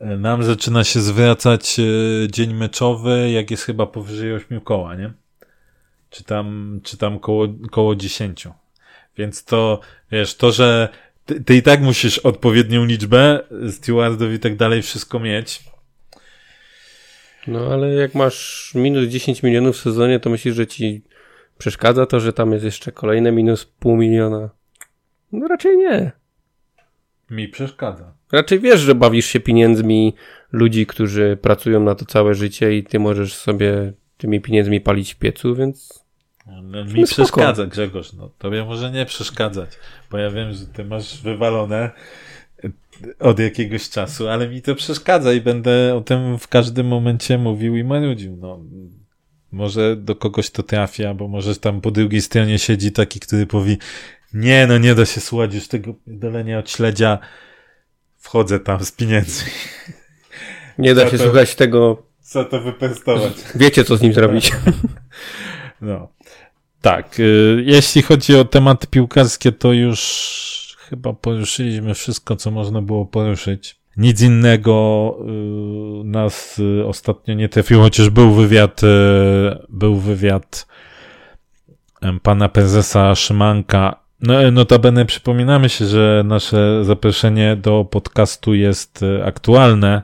nam zaczyna się zwracać e, dzień meczowy, jak jest chyba powyżej 8 koła, nie? Czy tam, czy tam koło, koło 10. Więc to, wiesz, to, że ty, ty i tak musisz odpowiednią liczbę stewardów i tak dalej wszystko mieć, No ale jak masz minus 10 milionów w sezonie, to myślisz, że ci przeszkadza to, że tam jest jeszcze kolejne minus pół miliona? No raczej nie. Mi przeszkadza. Raczej wiesz, że bawisz się pieniędzmi ludzi, którzy pracują na to całe życie i ty możesz sobie tymi pieniędzmi palić w piecu, więc ale mi spoko. przeszkadza, Grzegorz. No, tobie może nie przeszkadzać, bo ja wiem, że ty masz wywalone od jakiegoś czasu, ale mi to przeszkadza i będę o tym w każdym momencie mówił i marudził. No, może do kogoś to trafi, albo może tam po drugiej stronie siedzi taki, który powie nie, no nie da się słuchać już tego dolenia od śledzia. Wchodzę tam z pieniędzmi. Nie da się to, słuchać tego. Co to wypestować. Wiecie, co z nim zrobić. No. Tak. Y, jeśli chodzi o tematy piłkarskie, to już chyba poruszyliśmy wszystko, co można było poruszyć. Nic innego y, nas y, ostatnio nie trafiło, chociaż był wywiad, był wywiad pana prezesa Szymanka. No, notabene przypominamy się, że nasze zaproszenie do podcastu jest aktualne.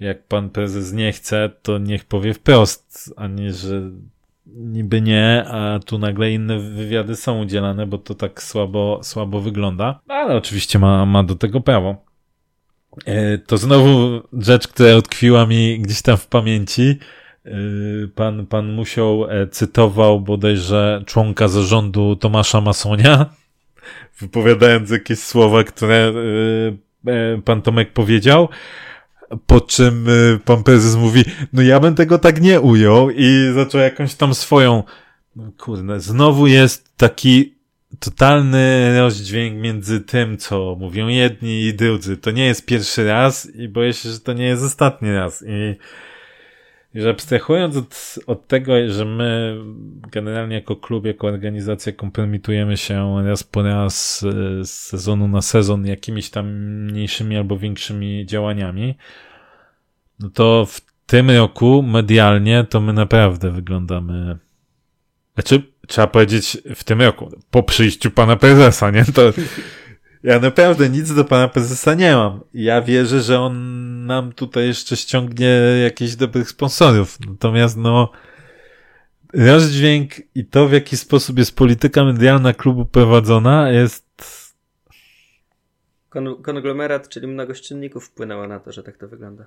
Jak pan prezes nie chce, to niech powie wprost, a nie, że niby nie, a tu nagle inne wywiady są udzielane, bo to tak słabo, słabo wygląda. Ale oczywiście ma, ma do tego prawo. E, to znowu rzecz, która utkwiła mi gdzieś tam w pamięci. E, pan, pan Musiał e, cytował bodajże członka zarządu Tomasza Masonia, wypowiadając jakieś słowa, które pan Tomek powiedział. Po czym y, pan prezes mówi, no ja bym tego tak nie ujął i zaczął jakąś tam swoją, no kurde, znowu jest taki totalny rozdźwięk między tym, co mówią jedni i drudzy. To nie jest pierwszy raz i boję się, że to nie jest ostatni raz. I że abstrahując od, od tego, że my generalnie jako klub, jako organizacja kompromitujemy się raz po raz y, z sezonu na sezon jakimiś tam mniejszymi albo większymi działaniami, no to w tym roku medialnie to my naprawdę wyglądamy. Znaczy, trzeba powiedzieć w tym roku, po przyjściu pana prezesa, nie? To ja naprawdę nic do pana prezesa nie mam. Ja wierzę, że on nam tutaj jeszcze ściągnie jakichś dobrych sponsorów. Natomiast no, rozdźwięk i to, w jaki sposób jest polityka medialna klubu prowadzona, jest. Kon konglomerat, czyli mnogość czynników wpłynęła na to, że tak to wygląda.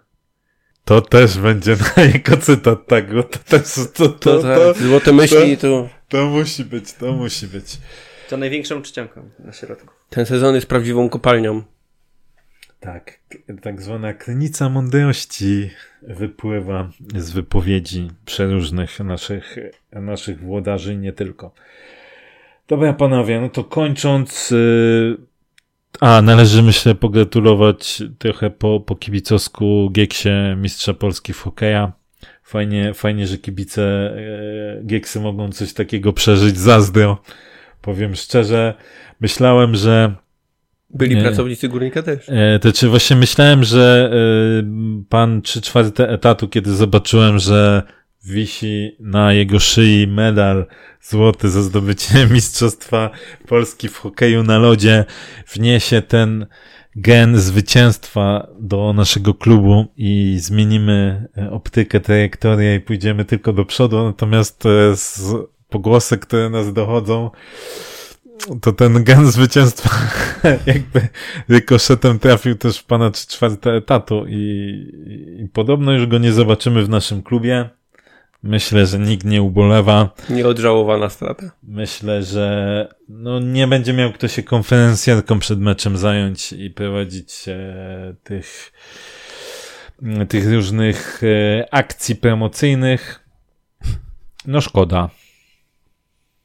To też będzie na jego cytat tego. To też, to, to, to, to, tak, złote myśli to... To musi być, to musi być. To największą czcionką na środku. Ten sezon jest prawdziwą kopalnią. Tak, tak zwana krynica mądrości wypływa z wypowiedzi przeróżnych naszych, naszych włodarzy nie tylko. Dobra, panowie, no to kończąc, yy, a, należy myślę pogratulować trochę po, po kibicowsku Gieksie mistrza Polski w hokeja. Fajnie, fajnie, że kibice e, Gieksy mogą coś takiego przeżyć. Zazdro. Powiem szczerze, myślałem, że byli nie, pracownicy górnika też. E, to czy właśnie myślałem, że e, pan trzy czwarte etatu, kiedy zobaczyłem, że wisi na jego szyi medal złoty za zdobycie Mistrzostwa Polski w hokeju na lodzie, wniesie ten gen zwycięstwa do naszego klubu i zmienimy e, optykę, trajektorię i pójdziemy tylko do przodu. Natomiast e, z pogłosy, które nas dochodzą, to ten gen zwycięstwa jakby rykoszetem trafił też w pana trzy czwarte etatu i, i podobno już go nie zobaczymy w naszym klubie. Myślę, że nikt nie ubolewa. Nieodżałowana strata. Myślę, że no nie będzie miał kto się konferencjerką przed meczem zająć i prowadzić e, tych, tych różnych e, akcji promocyjnych. No szkoda.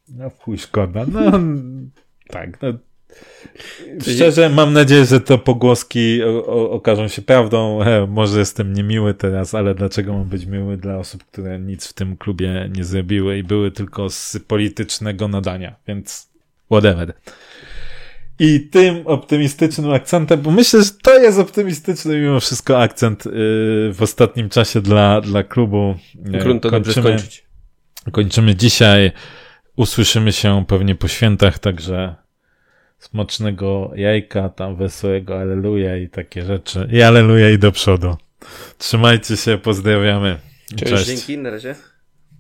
No chuj szkoda. No tak, no Szczerze, mam nadzieję, że to pogłoski o, o, okażą się prawdą. He, może jestem niemiły teraz, ale dlaczego mam być miły dla osób, które nic w tym klubie nie zrobiły i były tylko z politycznego nadania, więc whatever. I tym optymistycznym akcentem, bo myślę, że to jest optymistyczny mimo wszystko akcent yy, w ostatnim czasie dla, dla klubu. Grunt to dobrze skończyć. Kończymy dzisiaj. Usłyszymy się pewnie po świętach, także smacznego jajka, tam wesołego aleluja i takie rzeczy. I aleluja i do przodu. Trzymajcie się, pozdrawiamy. Cześć. Dzięki, na razie.